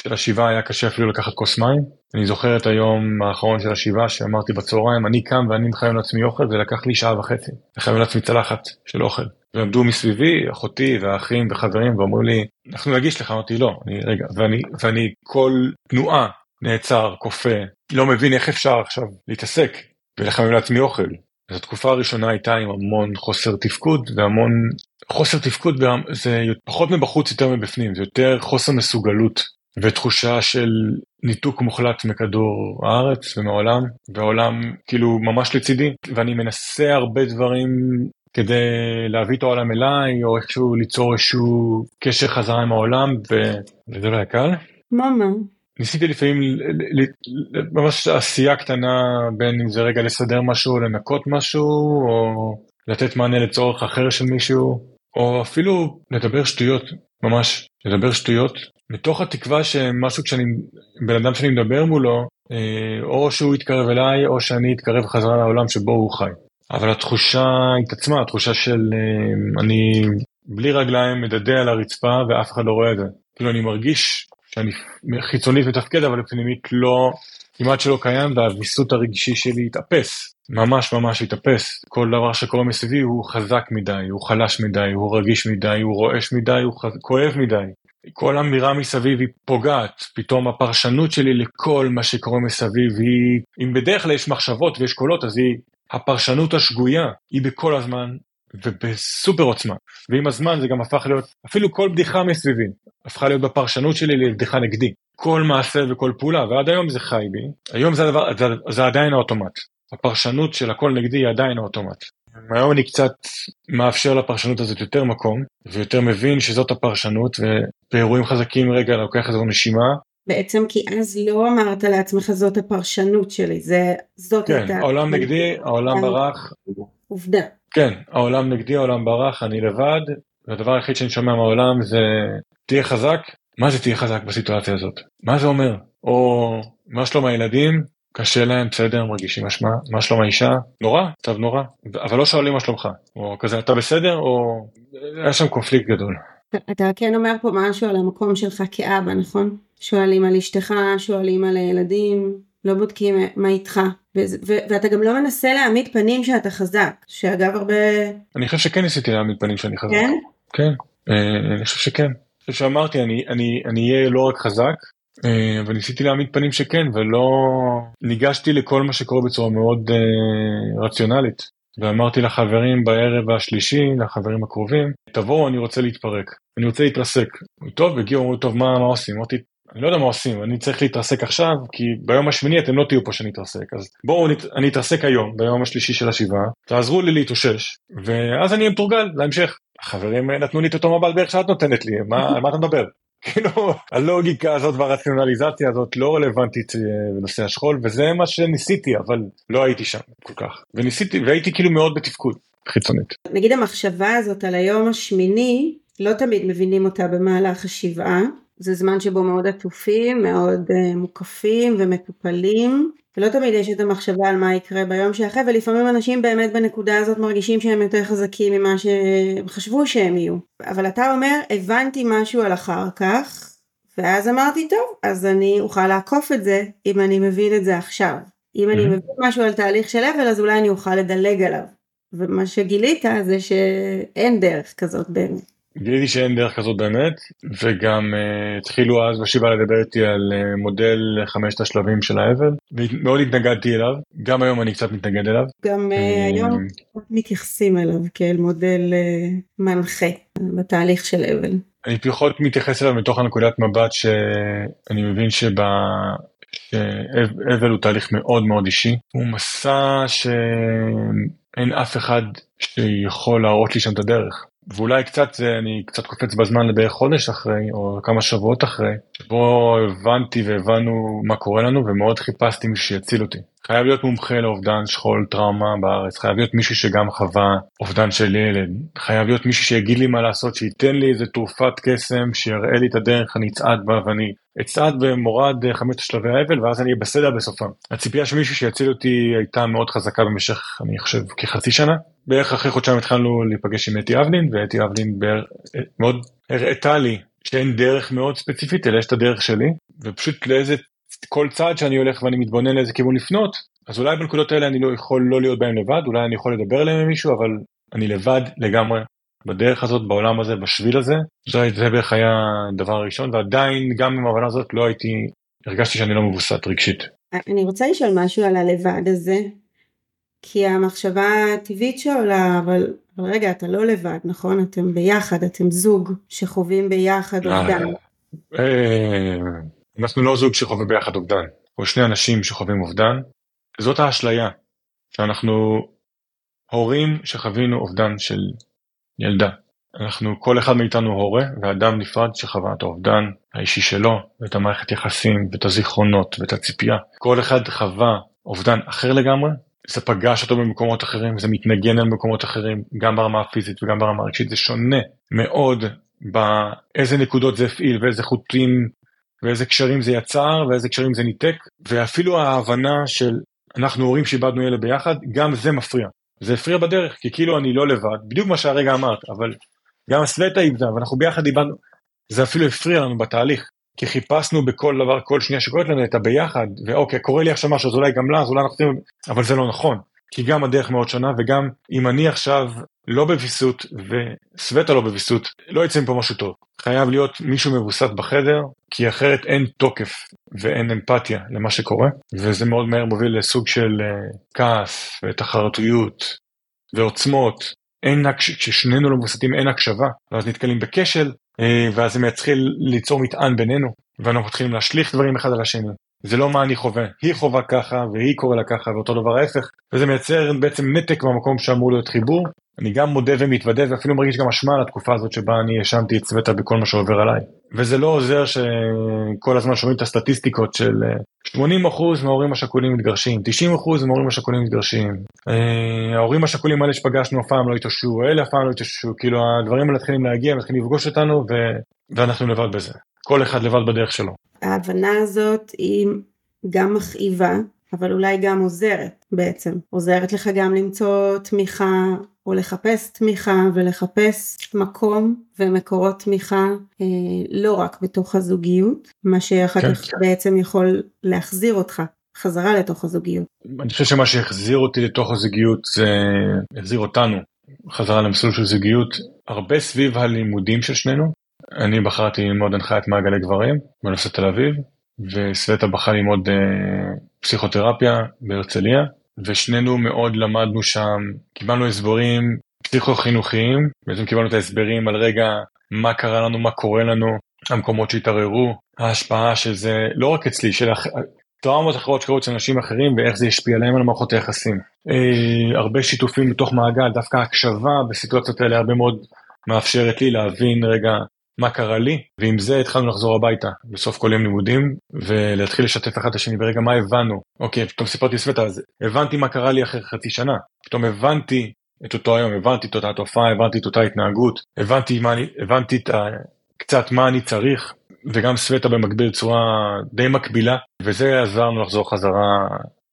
של השבעה היה קשה אפילו לקחת כוס מים. אני זוכר את היום האחרון של השבעה שאמרתי בצהריים, אני קם ואני מחייב לעצמי אוכל, זה לקח לי שעה וחצי. מחייב לעצמי צלחת של אוכל. ועמדו מסביבי, אחותי והאחים וחברים, ואמרו לי, אנחנו נגיש לך, אמרתי לא, אני, רגע, ואני, ואני כל תנועה נעצר, כופה, לא מבין איך אפשר עכשיו להתעסק ולחמם לעצמי אוכל. אז התקופה הראשונה הייתה עם המון חוסר תפקוד והמון חוסר תפקוד זה פחות מבחוץ יותר מבפנים זה יותר חוסר מסוגלות ותחושה של ניתוק מוחלט מכדור הארץ ומהעולם והעולם כאילו ממש לצידי ואני מנסה הרבה דברים כדי להביא את העולם אליי או איכשהו ליצור איזשהו קשר חזרה עם העולם וזה לא היה קל. מה מה? ניסיתי לפעמים ממש עשייה קטנה בין אם זה רגע לסדר משהו לנקות משהו או לתת מענה לצורך אחר של מישהו או אפילו לדבר שטויות ממש לדבר שטויות מתוך התקווה שמשהו כשאני בן אדם שאני מדבר מולו אה, או שהוא יתקרב אליי או שאני אתקרב חזרה לעולם שבו הוא חי. אבל התחושה התעצמה התחושה של אה, אני בלי רגליים מדדה על הרצפה ואף אחד לא רואה את זה. כאילו אני מרגיש שאני חיצונית מתפקד אבל פנימית לא, כמעט שלא קיים והוויסות הרגשי שלי התאפס, ממש ממש התאפס. כל דבר שקורה מסביבי הוא חזק מדי, הוא חלש מדי, הוא רגיש מדי, הוא רועש מדי, הוא חז... כואב מדי. כל אמירה מסביב היא פוגעת, פתאום הפרשנות שלי לכל מה שקורה מסביב היא, אם בדרך כלל יש מחשבות ויש קולות אז היא, הפרשנות השגויה היא בכל הזמן ובסופר עוצמה. ועם הזמן זה גם הפך להיות אפילו כל בדיחה מסביבי הפכה להיות בפרשנות שלי לבדיחה נגדי. כל מעשה וכל פעולה ועד היום זה חי בי. היום זה, הדבר, זה, זה עדיין האוטומט. הפרשנות של הכל נגדי היא עדיין האוטומט. היום אני קצת מאפשר לפרשנות הזאת יותר מקום ויותר מבין שזאת הפרשנות ובאירועים חזקים רגע לוקח איזו נשימה בעצם כי אז לא אמרת לעצמך זאת הפרשנות שלי זה זאת כן, הייתה העולם נגדי העולם ברח עובדה כן, העולם נגדי, העולם ברח, אני לבד, והדבר היחיד שאני שומע מהעולם זה תהיה חזק, מה זה תהיה חזק בסיטואציה הזאת? מה זה אומר? או מה שלום הילדים? קשה להם, בסדר, מרגישים אשמה, מה שלום האישה? נורא, מצב נורא, אבל לא שואלים מה שלומך, או כזה אתה בסדר, או היה שם קונפליקט גדול. אתה כן אומר פה משהו על המקום שלך כאבא, נכון? שואלים על אשתך, שואלים על הילדים, לא בודקים מה איתך. ואתה גם לא מנסה להעמיד פנים שאתה חזק, שאגב הרבה... אני חושב שכן ניסיתי להעמיד פנים שאני חזק. כן? כן, אה, אני חושב שכן. אני חושב שאמרתי, אני, אני, אני אהיה לא רק חזק, אה, אבל ניסיתי להעמיד פנים שכן, ולא ניגשתי לכל מה שקורה בצורה מאוד אה, רציונלית. ואמרתי לחברים בערב השלישי, לחברים הקרובים, תבואו, אני רוצה להתפרק, אני רוצה להתרסק. טוב, הגיעו, אמרו, טוב, מה, מה עושים? אמרתי, אני לא יודע מה עושים, אני צריך להתרסק עכשיו, כי ביום השמיני אתם לא תהיו פה שאני אתרסק, אז בואו. אני אתרסק היום, ביום השלישי של השבעה, תעזרו לי להתאושש, ואז אני אהיה מתורגל להמשך. החברים נתנו לי את אותו מבט בערך שאת נותנת לי, מה, על מה אתה מדבר? כאילו, הלוגיקה הזאת והרציונליזציה הזאת לא רלוונטית אה, בנושא השכול, וזה מה שניסיתי, אבל לא הייתי שם כל כך. וניסיתי, והייתי כאילו מאוד בתפקוד חיצונית. נגיד המחשבה הזאת על היום השמיני, לא תמיד מבינים אותה במהלך השבעה. זה זמן שבו מאוד עטופים, מאוד uh, מוקפים ומטופלים, ולא תמיד יש את המחשבה על מה יקרה ביום שאחרי, ולפעמים אנשים באמת בנקודה הזאת מרגישים שהם יותר חזקים ממה שהם חשבו שהם יהיו. אבל אתה אומר, הבנתי משהו על אחר כך, ואז אמרתי, טוב, אז אני אוכל לעקוף את זה אם אני מבין את זה עכשיו. אם אני מבין משהו על תהליך של אבל, אז אולי אני אוכל לדלג עליו. ומה שגילית זה שאין דרך כזאת באמת. גיליתי שאין דרך כזאת באמת, וגם uh, התחילו אז בשבעה לדבר איתי על uh, מודל חמשת השלבים של האבל, ומאוד התנגדתי אליו, גם היום אני קצת מתנגד אליו. גם uh, היום מתייחסים אליו כאל מודל uh, מנחה בתהליך של אבל. אני פחות מתייחס אליו מתוך הנקודת מבט שאני מבין שב... אבל הוא תהליך מאוד מאוד אישי, הוא מסע שאין אף אחד שיכול להראות לי שם את הדרך. ואולי קצת זה אני קצת קופץ בזמן לבערך חודש אחרי או כמה שבועות אחרי בו הבנתי והבנו מה קורה לנו ומאוד חיפשתי מישהו שיציל אותי. חייב להיות מומחה לאובדן שכול טראומה בארץ חייב להיות מישהו שגם חווה אובדן של ילד חייב להיות מישהו שיגיד לי מה לעשות שייתן לי איזה תרופת קסם שיראה לי את הדרך אני אצעד בה ואני אצעד במורד חמשת שלבי האבל ואז אני בסדר בסופם. הציפייה של מישהו שיציל אותי הייתה מאוד חזקה במשך אני חושב כחצי שנה בערך אחרי חודשיים התחלנו להיפגש עם אתי אבלין ואתי אבלין מאוד הראתה לי שאין דרך מאוד ספציפית אלא יש את הדרך שלי ופשוט לאיזה כל צעד שאני הולך ואני מתבונן לאיזה כיוון לפנות אז אולי בנקודות האלה אני לא יכול לא להיות בהם לבד אולי אני יכול לדבר עליהם עם מישהו אבל אני לבד לגמרי בדרך הזאת בעולם הזה בשביל הזה זה, זה בערך היה הדבר הראשון ועדיין גם עם ההבנה הזאת לא הייתי הרגשתי שאני לא מבוסת רגשית. אני רוצה לשאול משהו על הלבד הזה כי המחשבה הטבעית שעולה, אבל, אבל רגע, אתה לא לבד, נכון? אתם ביחד, אתם זוג שחווים ביחד אה, אובדן. אה, אנחנו לא זוג שחווה ביחד אובדן, או שני אנשים שחווים אובדן. זאת האשליה, שאנחנו הורים שחווינו אובדן של ילדה. אנחנו, כל אחד מאיתנו הורה ואדם נפרד שחווה את האובדן האישי שלו, ואת המערכת יחסים, ואת הזיכרונות, ואת הציפייה. כל אחד חווה אובדן אחר לגמרי, זה פגש אותו במקומות אחרים, זה מתנגן על מקומות אחרים, גם ברמה הפיזית וגם ברמה הרגשית, זה שונה מאוד באיזה נקודות זה הפעיל ואיזה חוטים ואיזה קשרים זה יצר ואיזה קשרים זה ניתק, ואפילו ההבנה של אנחנו הורים שאיבדנו ילד ביחד, גם זה מפריע. זה הפריע בדרך, כי כאילו אני לא לבד, בדיוק מה שהרגע אמרת, אבל גם סלטה איבדה ואנחנו ביחד איבדנו, זה אפילו הפריע לנו בתהליך. כי חיפשנו בכל דבר, כל שנייה שקורית לנו את הביחד, ואוקיי, קורה לי עכשיו משהו, אז אולי גם לה, אז אולי אנחנו... אבל זה לא נכון. כי גם הדרך מאוד שונה, וגם אם אני עכשיו לא בוויסות וסווטה לא בוויסות, לא יצא מפה משהו טוב. חייב להיות מישהו מבוסת בחדר, כי אחרת אין תוקף ואין אמפתיה למה שקורה, וזה מאוד מהר מוביל לסוג של uh, כעס ותחרותיות ועוצמות. אין, כששנינו לא מבוסתים אין הקשבה, ואז נתקלים בכשל, אה, ואז זה מתחיל ליצור מטען בינינו, ואנחנו מתחילים להשליך דברים אחד על השני. זה לא מה אני חווה, היא חווה ככה והיא קורא לה ככה ואותו דבר ההפך, וזה מייצר בעצם נתק במקום שאמור להיות חיבור. אני גם מודה ומתוודה ואפילו מרגיש גם אשמה על התקופה הזאת שבה אני האשמתי את צוותה בכל מה שעובר עליי. וזה לא עוזר שכל הזמן שומעים את הסטטיסטיקות של 80% אה, מההורים השכולים מתגרשים, 90% מההורים השכולים מתגרשים. אה, ההורים השכולים האלה שפגשנו אף פעם לא התאוששו, אלה אף פעם לא התאוששו, כאילו הדברים האלה מתחילים להגיע, מתחילים לפגוש אותנו ו... ואנחנו לבד בזה. כל אחד לבד בדרך שלו. ההבנה הזאת היא גם מכאיבה, אבל אולי גם עוזרת בעצם. עוזרת לך גם למצוא תמיכה או לחפש תמיכה ולחפש מקום ומקורות תמיכה אה, לא רק בתוך הזוגיות, מה שאחר כן, כך כן. בעצם יכול להחזיר אותך חזרה לתוך הזוגיות. אני חושב שמה שהחזיר אותי לתוך הזוגיות זה החזיר אותנו חזרה למסלול של זוגיות הרבה סביב הלימודים של שנינו. אני בחרתי ללמוד הנחיית מעגלי גברים באוניברסיטת תל אביב וסווטה בחרה ללמוד אה, פסיכותרפיה בהרצליה ושנינו מאוד למדנו שם, קיבלנו הסברים פסיכו-חינוכיים, בעצם קיבלנו את ההסברים על רגע מה קרה לנו, מה קורה לנו, המקומות שהתערערו, ההשפעה של זה, לא רק אצלי, של הח... טראומות אחרות שקרו אצל אנשים אחרים ואיך זה השפיע עליהם על מערכות היחסים. אה, הרבה שיתופים בתוך מעגל, דווקא הקשבה בסיטואציות האלה הרבה מאוד מאפשרת לי להבין רגע מה קרה לי, ועם זה התחלנו לחזור הביתה בסוף כל יום לימודים, ולהתחיל לשתף אחד את השני ברגע מה הבנו. אוקיי, פתאום סיפרתי סווטה, אז הבנתי מה קרה לי אחרי חצי שנה. פתאום הבנתי את אותו היום, הבנתי את אותה תופעה, הבנתי את אותה התנהגות, הבנתי, מה אני, הבנתי את ה, קצת מה אני צריך, וגם סווטה במקביל בצורה די מקבילה, וזה עזר לנו לחזור חזרה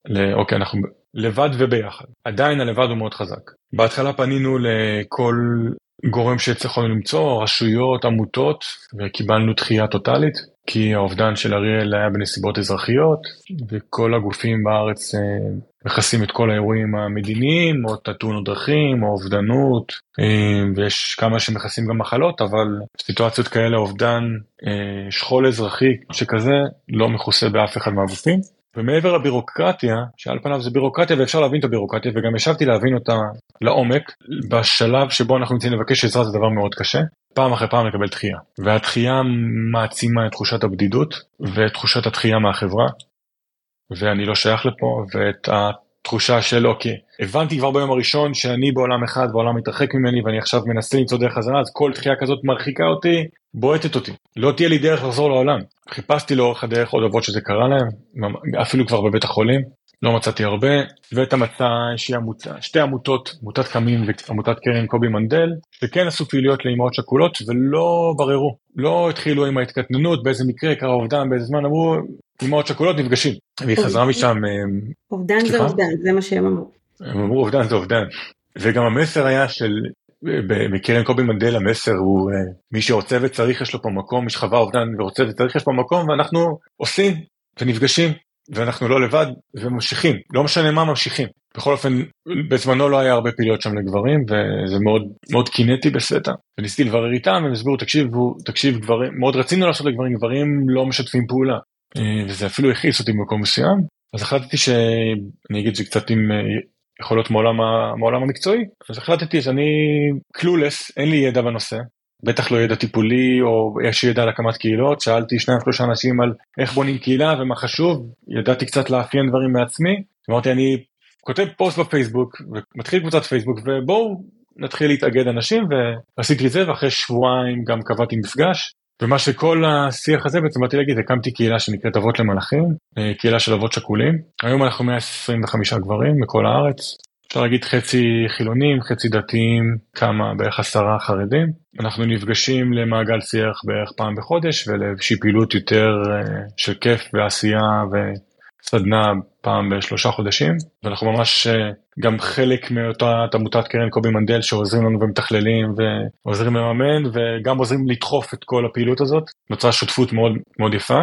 ל... אוקיי, אנחנו לבד וביחד. עדיין הלבד הוא מאוד חזק. בהתחלה פנינו לכל גורם שהצלחנו למצוא, רשויות, עמותות, וקיבלנו דחייה טוטאלית, כי האובדן של אריאל היה בנסיבות אזרחיות, וכל הגופים בארץ אה, מכסים את כל האירועים המדיניים, או את התאונות דרכים, או אובדנות, אה, ויש כמה שמכסים גם מחלות, אבל סיטואציות כאלה, אובדן, אה, שכול אזרחי שכזה, לא מכוסה באף אחד מהגופים. ומעבר לבירוקרטיה, שעל פניו זה בירוקרטיה ואפשר להבין את הבירוקרטיה, וגם ישבתי להבין אותה לעומק, בשלב שבו אנחנו נמצאים לבקש עזרה זה דבר מאוד קשה, פעם אחרי פעם לקבל דחייה. והדחייה מעצימה את תחושת הבדידות ואת תחושת הדחייה מהחברה, ואני לא שייך לפה, ואת התחושה של אוקיי, הבנתי כבר ביום הראשון שאני בעולם אחד והעולם מתרחק ממני ואני עכשיו מנסה למצוא דרך חזרה, אז כל דחייה כזאת מרחיקה אותי, בועטת אותי. לא תהיה לי דרך לחזור לעולם. חיפשתי לאורך הדרך עוד אבות שזה קרה להם, אפילו כבר בבית החולים, לא מצאתי הרבה, ואתה מצא עמותה, שתי עמותות, עמותת קמים ועמותת קרן קובי מנדל, שכן עשו פעילויות לאמהות שכולות ולא בררו, לא התחילו עם ההתקטננות, באיזה מקרה קרה אובדן, באיזה זמן אמרו, אמהות שכולות נפגשים, והיא חזרה משם. אה, אובדן זה אובדן, זה מה שהם אמרו. הם אמרו אובדן זה אובדן. וגם המסר היה של, מקרן קובי מנדל המסר הוא אה, מי שרוצה וצריך יש לו פה מקום, מי שחווה אובדן ורוצה וצריך יש פה מקום, ואנחנו עושים ונפגשים ואנחנו לא לבד וממשיכים, לא משנה מה ממשיכים. בכל אופן, בזמנו לא היה הרבה פעילויות שם לגברים וזה מאוד מאוד קינטי בסטה. וניסיתי לברר איתם, הם הסבירו תקשיבו, תקשיב גברים, מאוד רצינו לעשות לגברים, גברים לא משתפים פעולה. אה, וזה אפילו הכעיס אותי במקום מסוים. אז החלטתי שאני אגיד שקצת עם אה, יכולות מעולם, מעולם המקצועי, אז החלטתי שאני קלולס, אין לי ידע בנושא, בטח לא ידע טיפולי או יש ידע על הקמת קהילות, שאלתי שניים שלושה אנשים על איך בונים קהילה ומה חשוב, ידעתי קצת לאפיין דברים מעצמי, אמרתי אני כותב פוסט בפייסבוק ומתחיל קבוצת פייסבוק ובואו נתחיל להתאגד אנשים ועשיתי את זה ואחרי שבועיים גם קבעתי מפגש ומה שכל השיח הזה בעצם באתי להגיד הקמתי קהילה שנקראת אבות למלאכים אה, קהילה של אבות שכולים היום אנחנו 125 גברים מכל הארץ אפשר להגיד חצי חילונים, חצי דתיים, כמה, בערך עשרה חרדים. אנחנו נפגשים למעגל שיח בערך פעם בחודש ולאיזושהי פעילות יותר אה, של כיף ועשייה וסדנה פעם בשלושה חודשים. ואנחנו ממש אה, גם חלק מאותה עמותת קרן קובי מנדל שעוזרים לנו ומתכללים ועוזרים לממן וגם עוזרים לדחוף את כל הפעילות הזאת. נוצרה שותפות מאוד מאוד יפה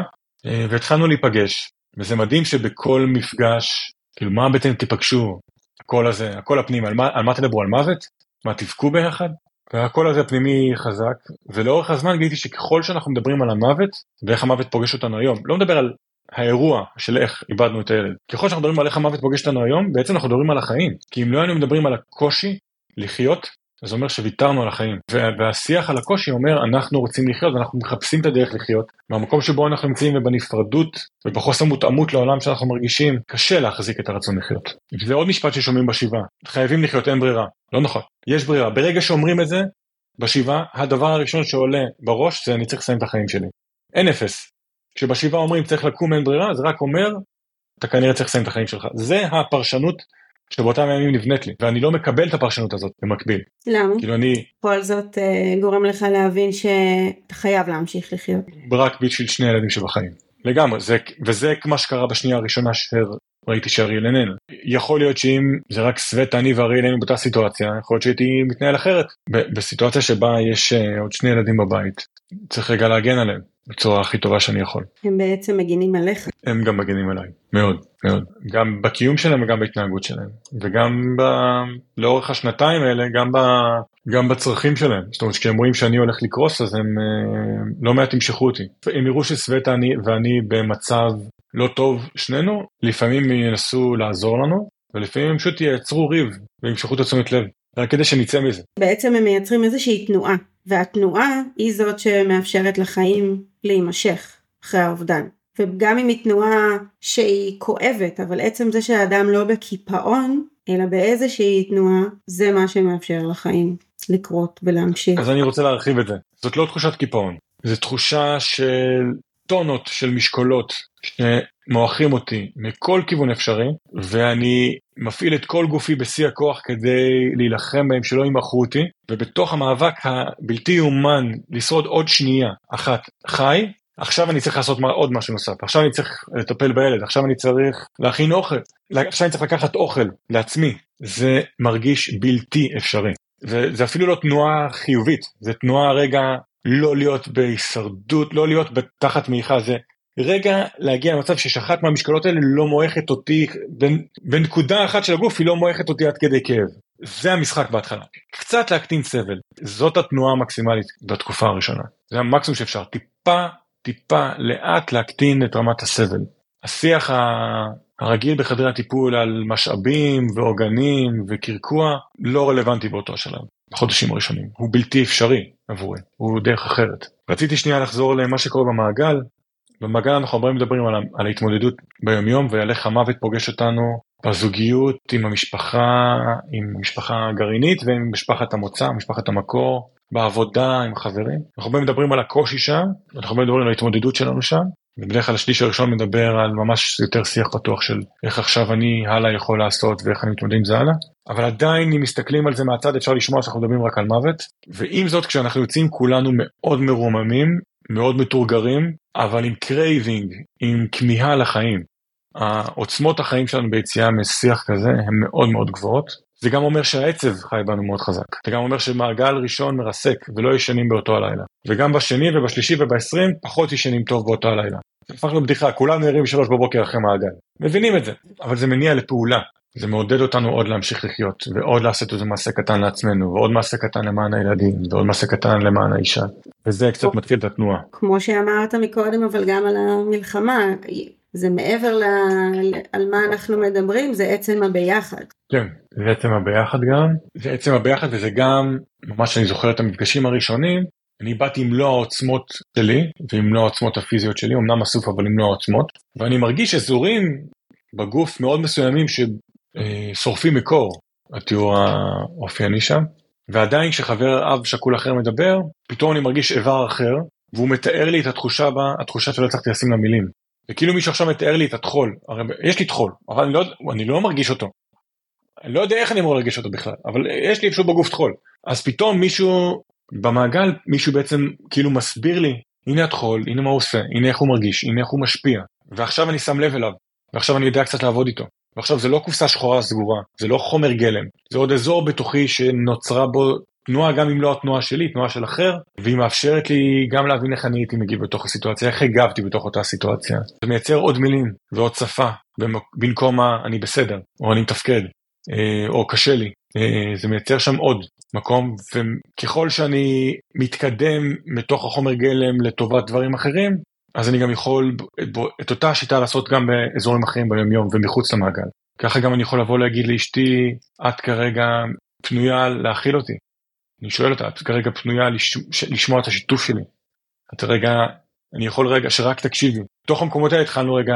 אה, והתחלנו להיפגש. וזה מדהים שבכל מפגש, כאילו מה בעצם תיפגשו, הקול הזה, הקול הפנימי, על מה, על מה תדברו? על מוות? מה תבכו ביחד? והקול הזה הפנימי חזק, ולאורך הזמן גיליתי שככל שאנחנו מדברים על המוות, ואיך המוות פוגש אותנו היום, לא מדבר על האירוע של איך איבדנו את הילד. ככל שאנחנו מדברים על איך המוות פוגש אותנו היום, בעצם אנחנו מדברים על החיים. כי אם לא היינו מדברים על הקושי לחיות, זה אומר שוויתרנו על החיים. והשיח על הקושי אומר אנחנו רוצים לחיות ואנחנו מחפשים את הדרך לחיות. מהמקום שבו אנחנו נמצאים ובנפרדות ובחוסר מותאמות לעולם שאנחנו מרגישים, קשה להחזיק את הרצון לחיות. וזה עוד משפט ששומעים בשבעה, חייבים לחיות, אין ברירה. לא נכון, יש ברירה. ברגע שאומרים את זה, בשבעה, הדבר הראשון שעולה בראש זה אני צריך לסיים את החיים שלי. אין אפס. כשבשבעה אומרים צריך לקום אין ברירה, זה רק אומר, אתה כנראה צריך לסיים את החיים שלך. זה הפרשנות שבאותם ימים נבנית לי, ואני לא מקבל את הפרשנות הזאת במקביל. למה? כאילו אני... כל זאת uh, גורם לך להבין שאתה חייב להמשיך לחיות. רק בשביל שני ילדים שבחיים. לגמרי, זה, וזה מה שקרה בשנייה הראשונה שראיתי שאריאל איננו. יכול להיות שאם זה רק סווטה, אני ואריאל היינו באותה סיטואציה, יכול להיות שהייתי מתנהל אחרת. בסיטואציה שבה יש uh, עוד שני ילדים בבית, צריך רגע להגן עליהם. בצורה הכי טובה שאני יכול. הם בעצם מגינים עליך. הם גם מגינים עליי, מאוד, מאוד. גם בקיום שלהם וגם בהתנהגות שלהם. וגם ב... לאורך השנתיים האלה, גם, ב... גם בצרכים שלהם. זאת אומרת, כשהם רואים שאני הולך לקרוס, אז הם אה, לא מעט ימשכו אותי. הם יראו שסווטה אני, ואני במצב לא טוב, שנינו, לפעמים ינסו לעזור לנו, ולפעמים הם פשוט יעצרו ריב וימשכו את התשומת לב. רק כדי שנצא מזה. בעצם הם מייצרים איזושהי תנועה, והתנועה היא זאת שמאפשרת לחיים להימשך אחרי האובדן. וגם אם היא תנועה שהיא כואבת, אבל עצם זה שהאדם לא בקיפאון, אלא באיזושהי תנועה, זה מה שמאפשר לחיים לקרות ולהמשיך. אז אני רוצה להרחיב את זה. זאת לא תחושת קיפאון, זו תחושה של טונות של משקולות שמועכים אותי מכל כיוון אפשרי, ואני מפעיל את כל גופי בשיא הכוח כדי להילחם בהם שלא ימכרו אותי, ובתוך המאבק הבלתי יאומן לשרוד עוד שנייה אחת חי, עכשיו אני צריך לעשות עוד משהו נוסף, עכשיו אני צריך לטפל בילד, עכשיו אני צריך להכין אוכל, עכשיו אני צריך לקחת אוכל לעצמי, זה מרגיש בלתי אפשרי. וזה אפילו לא תנועה חיובית, זה תנועה רגע לא להיות בהישרדות, לא להיות תחת מעיכה, זה רגע להגיע למצב ששאחת מהמשקלות האלה לא מועכת אותי, בנקודה אחת של הגוף היא לא מועכת אותי עד כדי כאב. זה המשחק בהתחלה. קצת להקטין סבל, זאת התנועה המקסימלית בתקופה הראשונה. זה המקסימום שאפשר, טיפה, טיפה, לאט להקטין את רמת הסבל. השיח הרגיל בחדרי הטיפול על משאבים ועוגנים וקרקוע לא רלוונטי באותו שלב, בחודשים הראשונים. הוא בלתי אפשרי עבורי, הוא דרך אחרת. רציתי שנייה לחזור למה שקורה במעגל. במעגל אנחנו הרבה מדברים על, על ההתמודדות ביומיום איך המוות פוגש אותנו בזוגיות עם המשפחה, עם המשפחה הגרעינית ועם משפחת המוצא, משפחת המקור, בעבודה עם חברים. אנחנו הרבה מדברים על הקושי שם, אנחנו הרבה מדברים על ההתמודדות שלנו שם, ובדרך כלל השליש הראשון מדבר על ממש יותר שיח פתוח של איך עכשיו אני הלאה יכול לעשות ואיך אני מתמודד עם זה הלאה. אבל עדיין אם מסתכלים על זה מהצד אפשר לשמוע שאנחנו מדברים רק על מוות. ועם זאת כשאנחנו יוצאים כולנו מאוד מרוממים, מאוד מטורגרים, אבל עם craving, עם כמיהה לחיים. העוצמות החיים שלנו ביציאה משיח כזה הן מאוד מאוד גבוהות. זה גם אומר שהעצב חי בנו מאוד חזק. זה גם אומר שמעגל ראשון מרסק ולא ישנים באותו הלילה. וגם בשני ובשלישי ובעשרים פחות ישנים טוב באותו הלילה. זה הפך לבדיחה, כולנו ערים בשלוש בבוקר אחרי מעגל. מבינים את זה, אבל זה מניע לפעולה. זה מעודד אותנו עוד להמשיך לחיות, ועוד לעשות איזה מעשה קטן לעצמנו, ועוד מעשה קטן למען הילדים, ועוד מעשה קטן למען האישה. וזה קצת מתחיל את התנועה. כמו שאמרת מקודם, אבל גם על המלחמה, זה מעבר ל... על מה אנחנו מדברים, זה עצם הביחד. כן, זה עצם הביחד גם, זה עצם הביחד וזה גם, ממש אני זוכר את המפגשים הראשונים, אני באתי עם מלוא העוצמות שלי ועם מלוא העוצמות הפיזיות שלי, אמנם אסוף אבל עם מלוא העוצמות, ואני מרגיש אזורים בגוף מאוד מסוימים ששורפים מקור, התיאור האופייני שם, ועדיין כשחבר אב שכול אחר מדבר, פתאום אני מרגיש איבר אחר, והוא מתאר לי את התחושה בה, התחושה שלא הצלחתי לשים לה מילים. וכאילו מישהו עכשיו מתאר לי את הטחול, הרי יש לי טחול, אבל אני לא, אני לא מרגיש אותו. אני לא יודע איך אני אמור להרגיש אותו בכלל, אבל יש לי פשוט בגוף טחול. אז פתאום מישהו במעגל, מישהו בעצם כאילו מסביר לי, הנה הטחול, הנה מה הוא עושה, הנה איך הוא מרגיש, הנה איך הוא משפיע. ועכשיו אני שם לב אליו, ועכשיו אני יודע קצת לעבוד איתו. ועכשיו זה לא קופסה שחורה סגורה, זה לא חומר גלם, זה עוד אזור בתוכי שנוצרה בו תנועה גם אם לא התנועה שלי, תנועה של אחר, והיא מאפשרת לי גם להבין איך אני הייתי מגיב בתוך הסיטואציה, איך הגבתי בתוך אותה סיטואציה. זה מייצר עוד מילים ועוד שפה במקום מה אני בסדר, או אני מתפקד, אה, או קשה לי. אה, זה מייצר שם עוד מקום, וככל שאני מתקדם מתוך החומר גלם לטובת דברים אחרים, אז אני גם יכול את אותה השיטה לעשות גם באזורים אחרים ביומיום ומחוץ למעגל. ככה גם אני יכול לבוא להגיד לאשתי, את כרגע פנויה להכיל אותי. אני שואל אותה, את כרגע פנויה לשמוע את השיתוף שלי? את רגע, אני יכול רגע שרק תקשיבי. בתוך המקומות האלה התחלנו רגע,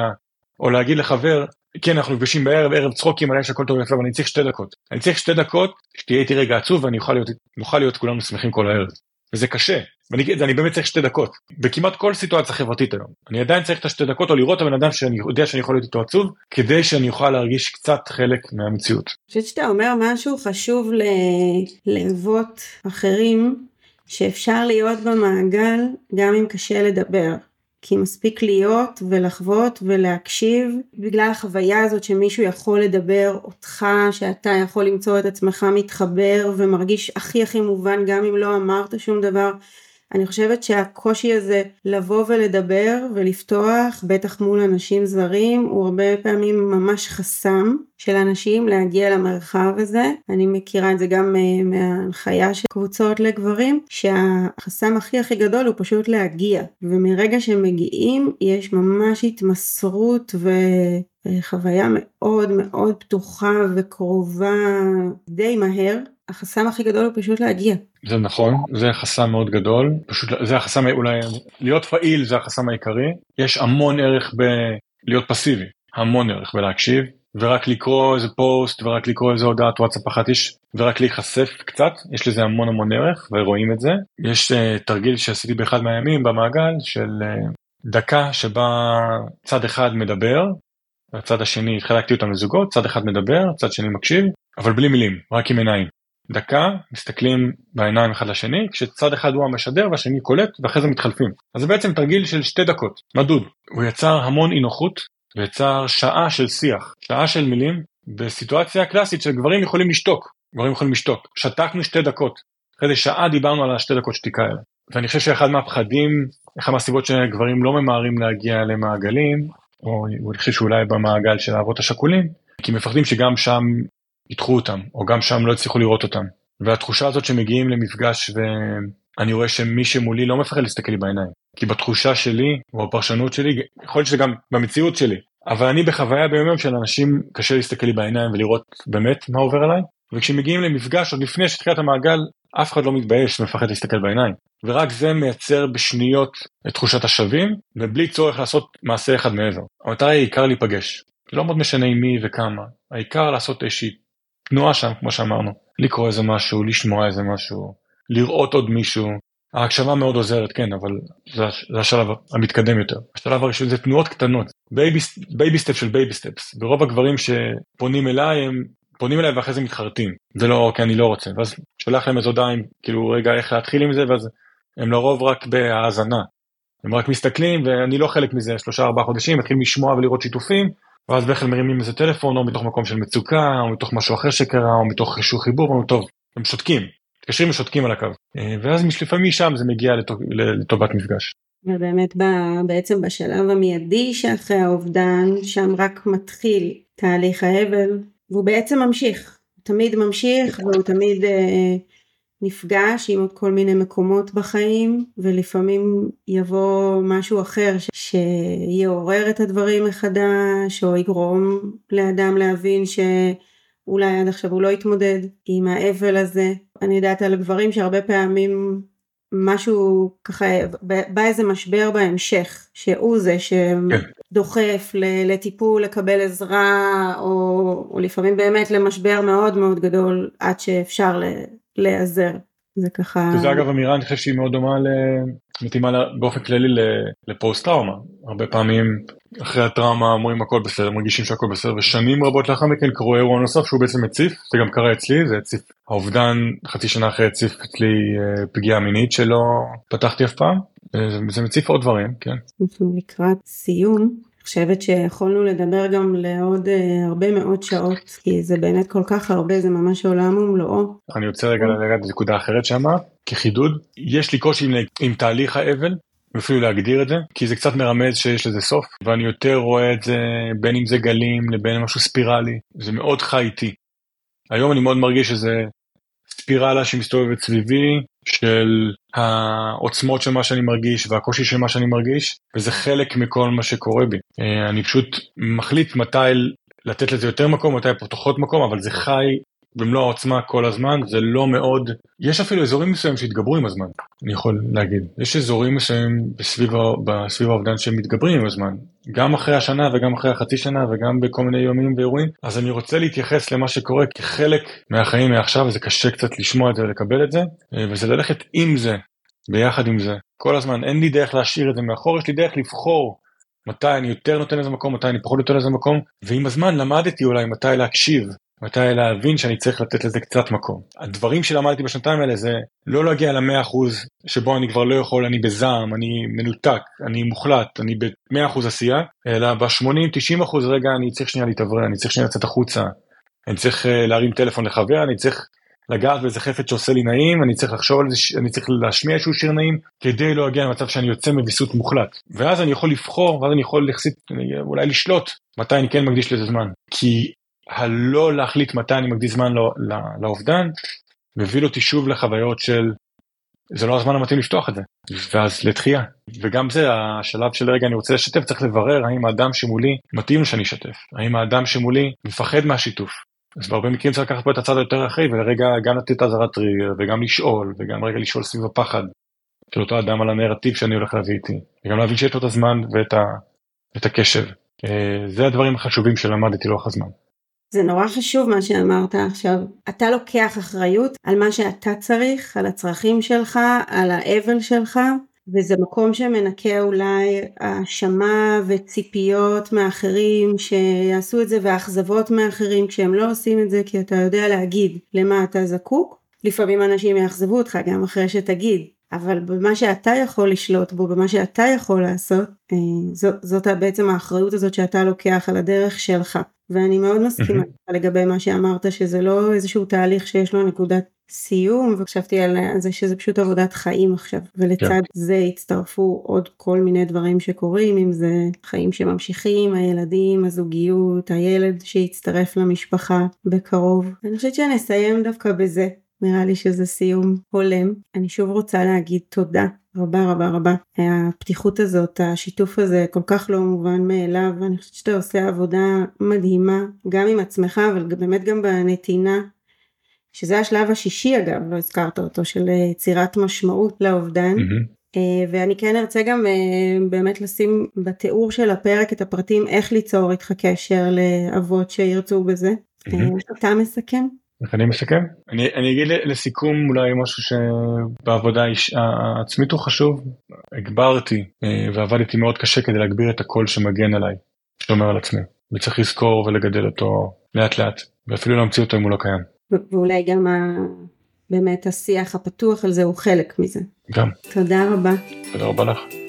או להגיד לחבר, כן אנחנו נפגשים בערב, ערב צחוקים, עליי שהכל טוב ויפה, אבל אני צריך שתי דקות. אני צריך שתי דקות, שתהיה איתי רגע עצוב ואני אוכל להיות, נוכל להיות כולנו שמחים כל הערב. וזה קשה, ואני אני באמת צריך שתי דקות, בכמעט כל סיטואציה חברתית היום. אני עדיין צריך את השתי דקות או לראות את הבן אדם שאני יודע שאני יכול להיות איתו עצוב, כדי שאני אוכל להרגיש קצת חלק מהמציאות. אני חושבת שאתה אומר משהו חשוב לאבות אחרים, שאפשר להיות במעגל גם אם קשה לדבר. כי מספיק להיות ולחוות ולהקשיב בגלל החוויה הזאת שמישהו יכול לדבר אותך, שאתה יכול למצוא את עצמך מתחבר ומרגיש הכי הכי מובן גם אם לא אמרת שום דבר. אני חושבת שהקושי הזה לבוא ולדבר ולפתוח, בטח מול אנשים זרים, הוא הרבה פעמים ממש חסם של אנשים להגיע למרחב הזה. אני מכירה את זה גם אה, מההנחיה של קבוצות לגברים, שהחסם הכי הכי גדול הוא פשוט להגיע. ומרגע שמגיעים יש ממש התמסרות וחוויה מאוד מאוד פתוחה וקרובה די מהר. החסם הכי גדול הוא פשוט להגיע. זה נכון, זה חסם מאוד גדול, פשוט זה החסם אולי, להיות פעיל זה החסם העיקרי, יש המון ערך בלהיות פסיבי, המון ערך בלהקשיב, ורק לקרוא איזה פוסט ורק לקרוא איזה הודעת וואטסאפ אחת יש ורק להיחשף קצת. יש לזה המון המון ערך ורואים את זה. יש uh, תרגיל שעשיתי באחד מהימים במעגל של uh, דקה שבה צד אחד מדבר הצד השני חלקתי אותם לזוגות צד אחד מדבר צד שני מקשיב אבל בלי מילים רק עם עיניים דקה מסתכלים בעיניים אחד לשני כשצד אחד הוא המשדר והשני קולט ואחרי זה מתחלפים. אז זה בעצם תרגיל של שתי דקות מדוד. הוא יצר המון אי נוחות ויצר שעה של שיח שעה של מילים בסיטואציה קלאסית שגברים יכולים לשתוק גברים יכולים לשתוק שתקנו שתי דקות. אחרי זה שעה דיברנו על השתי דקות שתיקה האלה. ואני חושב שאחד מהפחדים אחד מהסיבות שגברים לא ממהרים להגיע למעגלים או אני חושב שאולי במעגל של האבות השכולים כי מפחדים שגם שם ידחו אותם, או גם שם לא הצליחו לראות אותם. והתחושה הזאת שמגיעים למפגש ואני רואה שמי שמולי לא מפחד להסתכל לי בעיניים. כי בתחושה שלי, או בפרשנות שלי, יכול להיות שזה גם במציאות שלי, אבל אני בחוויה ביום של אנשים קשה להסתכל לי בעיניים ולראות באמת מה עובר עליי, וכשמגיעים למפגש עוד לפני שתחילת המעגל, אף אחד לא מתבייש ומפחד להסתכל בעיניים. ורק זה מייצר בשניות את תחושת השווים, ובלי צורך לעשות מעשה אחד מעבר. המטרה היא עיקר להיפגש. לא מאוד משנה עם מי וכמה, העיקר לעשות איזושהי תנועה שם, כמו שאמרנו. לקרוא איזה משהו, לשמוע איזה משהו, לראות עוד מישהו. ההקשבה מאוד עוזרת, כן, אבל זה, זה השלב המתקדם יותר. השלב הראשון זה תנועות קטנות, baby step של baby steps. ורוב הגברים שפונים אליי הם פונים אליי ואחרי זה מתחרטים. זה לא, כי אני לא רוצה. ואז שולח להם איזו הודעה עם, כאילו, רגע, איך להתחיל עם זה, ואז הם לרוב רק בהאזנה. הם רק מסתכלים ואני לא חלק מזה שלושה ארבעה חודשים, מתחילים לשמוע ולראות שיתופים, ואז בכלל מרימים איזה טלפון או מתוך מקום של מצוקה או מתוך משהו אחר שקרה או מתוך איזשהו חיבור, או טוב, הם שותקים, מתקשרים ושותקים על הקו. אה, ואז לפעמים משם זה מגיע לטוב, לטובת מפגש. ובאמת בעצם בשלב המיידי שאחרי האובדן, שם רק מתחיל תהליך האבל, והוא בעצם ממשיך, תמיד ממשיך והוא תמיד אה, נפגש עם עוד כל מיני מקומות בחיים ולפעמים יבוא משהו אחר ש... שיעורר את הדברים מחדש או יגרום לאדם להבין שאולי עד עכשיו הוא לא התמודד עם האבל הזה. אני יודעת על גברים שהרבה פעמים משהו ככה בא איזה משבר בהמשך שהוא זה שדוחף לטיפול לקבל עזרה או, או לפעמים באמת למשבר מאוד מאוד גדול עד שאפשר להיעזר. זה ככה... זה אגב אמירה אני חושב שהיא מאוד דומה מתאימה באופן כללי לפוסט טראומה. הרבה פעמים אחרי הטראומה אומרים הכל בסדר, מרגישים שהכל בסדר, ושנים רבות לאחר מכן קרו אירוע נוסף שהוא בעצם הציף, זה גם קרה אצלי, זה הציף, האובדן חצי שנה אחרי הציף אצלי אה, פגיעה מינית שלא פתחתי אף פעם, זה מציף עוד דברים, כן. לקראת סיום, חושבת שיכולנו לדבר גם לעוד uh, הרבה מאוד שעות כי זה באמת כל כך הרבה זה ממש עולם ומלואו. אני רוצה רגע לגעת בנקודה אחרת שאמרת כחידוד יש לי קושי עם, עם תהליך האבל אפילו להגדיר את זה כי זה קצת מרמז שיש לזה סוף ואני יותר רואה את זה בין אם זה גלים לבין משהו ספירלי זה מאוד חי איתי. היום אני מאוד מרגיש שזה ספירלה שמסתובבת סביבי של העוצמות של מה שאני מרגיש והקושי של מה שאני מרגיש וזה חלק מכל מה שקורה בי. אה, אני פשוט מחליט מתי לתת לזה יותר מקום, מתי פחות מקום, אבל זה חי במלוא העוצמה כל הזמן, זה לא מאוד, יש אפילו אזורים מסוימים שהתגברו עם הזמן, אני יכול להגיד. יש אזורים מסוימים בסביב, בסביב האובדן שהם מתגברים עם הזמן, גם אחרי השנה וגם אחרי החצי שנה וגם בכל מיני יומים ואירועים, אז אני רוצה להתייחס למה שקורה כחלק מהחיים מעכשיו, וזה קשה קצת לשמוע את זה ולקבל את זה, אה, וזה ללכת עם זה, ביחד עם זה, כל הזמן, אין לי דרך להשאיר את זה מאחור, יש לי דרך לבחור מתי אני יותר נותן לזה מקום, מתי אני פחות נותן לזה מקום, ועם הזמן למדתי אולי מתי להקשיב מתי להבין שאני צריך לתת לזה קצת מקום. הדברים שלמדתי בשנתיים האלה זה לא להגיע למאה אחוז שבו אני כבר לא יכול, אני בזעם, אני מנותק, אני מוחלט, אני במאה אחוז עשייה, אלא ב-80-90 אחוז רגע אני צריך שנייה להתאוורר, אני צריך שנייה לצאת החוצה, אני צריך אה, להרים טלפון לחבר, אני צריך לגעת באיזה חפץ שעושה לי נעים, אני צריך לחשוב על זה, אני צריך להשמיע איזשהו שיר נעים, כדי לא להגיע למצב שאני יוצא מוויסות מוחלט. ואז אני יכול לבחור, ואז אני יכול לחסית, אולי לשלוט מתי אני כן מקדיש לזה זמן. כי הלא להחליט מתי אני מקדיש זמן לא, לא, לאובדן, מביא אותי שוב לחוויות של זה לא הזמן המתאים לפתוח את זה, ואז לתחייה. וגם זה השלב של רגע אני רוצה לשתף, צריך לברר האם האדם שמולי מתאים שאני אשתף, האם האדם שמולי מפחד מהשיתוף. אז בהרבה מקרים צריך לקחת פה את הצד היותר אחרי ולרגע גם לתת אזהרת טריגר וגם לשאול וגם רגע לשאול סביב הפחד של אותו אדם על הנרטיב שאני הולך להביא איתי וגם להבין שיש לו את הזמן ואת ה, את הקשב. אה, זה הדברים החשובים שלמדתי לאורך הזמן. זה נורא חשוב מה שאמרת עכשיו. אתה לוקח אחריות על מה שאתה צריך, על הצרכים שלך, על האבל שלך, וזה מקום שמנקה אולי האשמה וציפיות מאחרים שיעשו את זה ואכזבות מאחרים כשהם לא עושים את זה כי אתה יודע להגיד למה אתה זקוק. לפעמים אנשים יאכזבו אותך גם אחרי שתגיד, אבל במה שאתה יכול לשלוט בו, במה שאתה יכול לעשות, אה, זאת, זאת בעצם האחריות הזאת שאתה לוקח על הדרך שלך. ואני מאוד מסכימה. לגבי מה שאמרת שזה לא איזשהו תהליך שיש לו נקודת סיום וחשבתי על זה שזה פשוט עבודת חיים עכשיו ולצד yeah. כן. זה הצטרפו עוד כל מיני דברים שקורים אם זה חיים שממשיכים הילדים הזוגיות הילד שהצטרף למשפחה בקרוב אני חושבת שנסיים דווקא בזה נראה לי שזה סיום הולם. אני שוב רוצה להגיד תודה רבה רבה רבה. הפתיחות הזאת, השיתוף הזה כל כך לא מובן מאליו, אני חושבת שאתה עושה עבודה מדהימה, גם עם עצמך, אבל באמת גם בנתינה, שזה השלב השישי אגב, לא הזכרת אותו, של יצירת משמעות לאובדן. Mm-hmm. ואני כן ארצה גם באמת לשים בתיאור של הפרק את הפרטים איך ליצור איתך קשר לאבות שירצו בזה. Mm-hmm. אתה מסכם? איך אני מסכם? אני, אני אגיד לסיכום אולי משהו שבעבודה העצמית הוא חשוב. הגברתי אה, ועבדתי מאוד קשה כדי להגביר את הקול שמגן עליי, שומר על עצמי. וצריך לזכור ולגדל אותו לאט לאט, ואפילו להמציא אותו אם הוא לא קיים. ואולי גם ה... באמת השיח הפתוח על זה הוא חלק מזה. גם. תודה רבה. תודה רבה לך.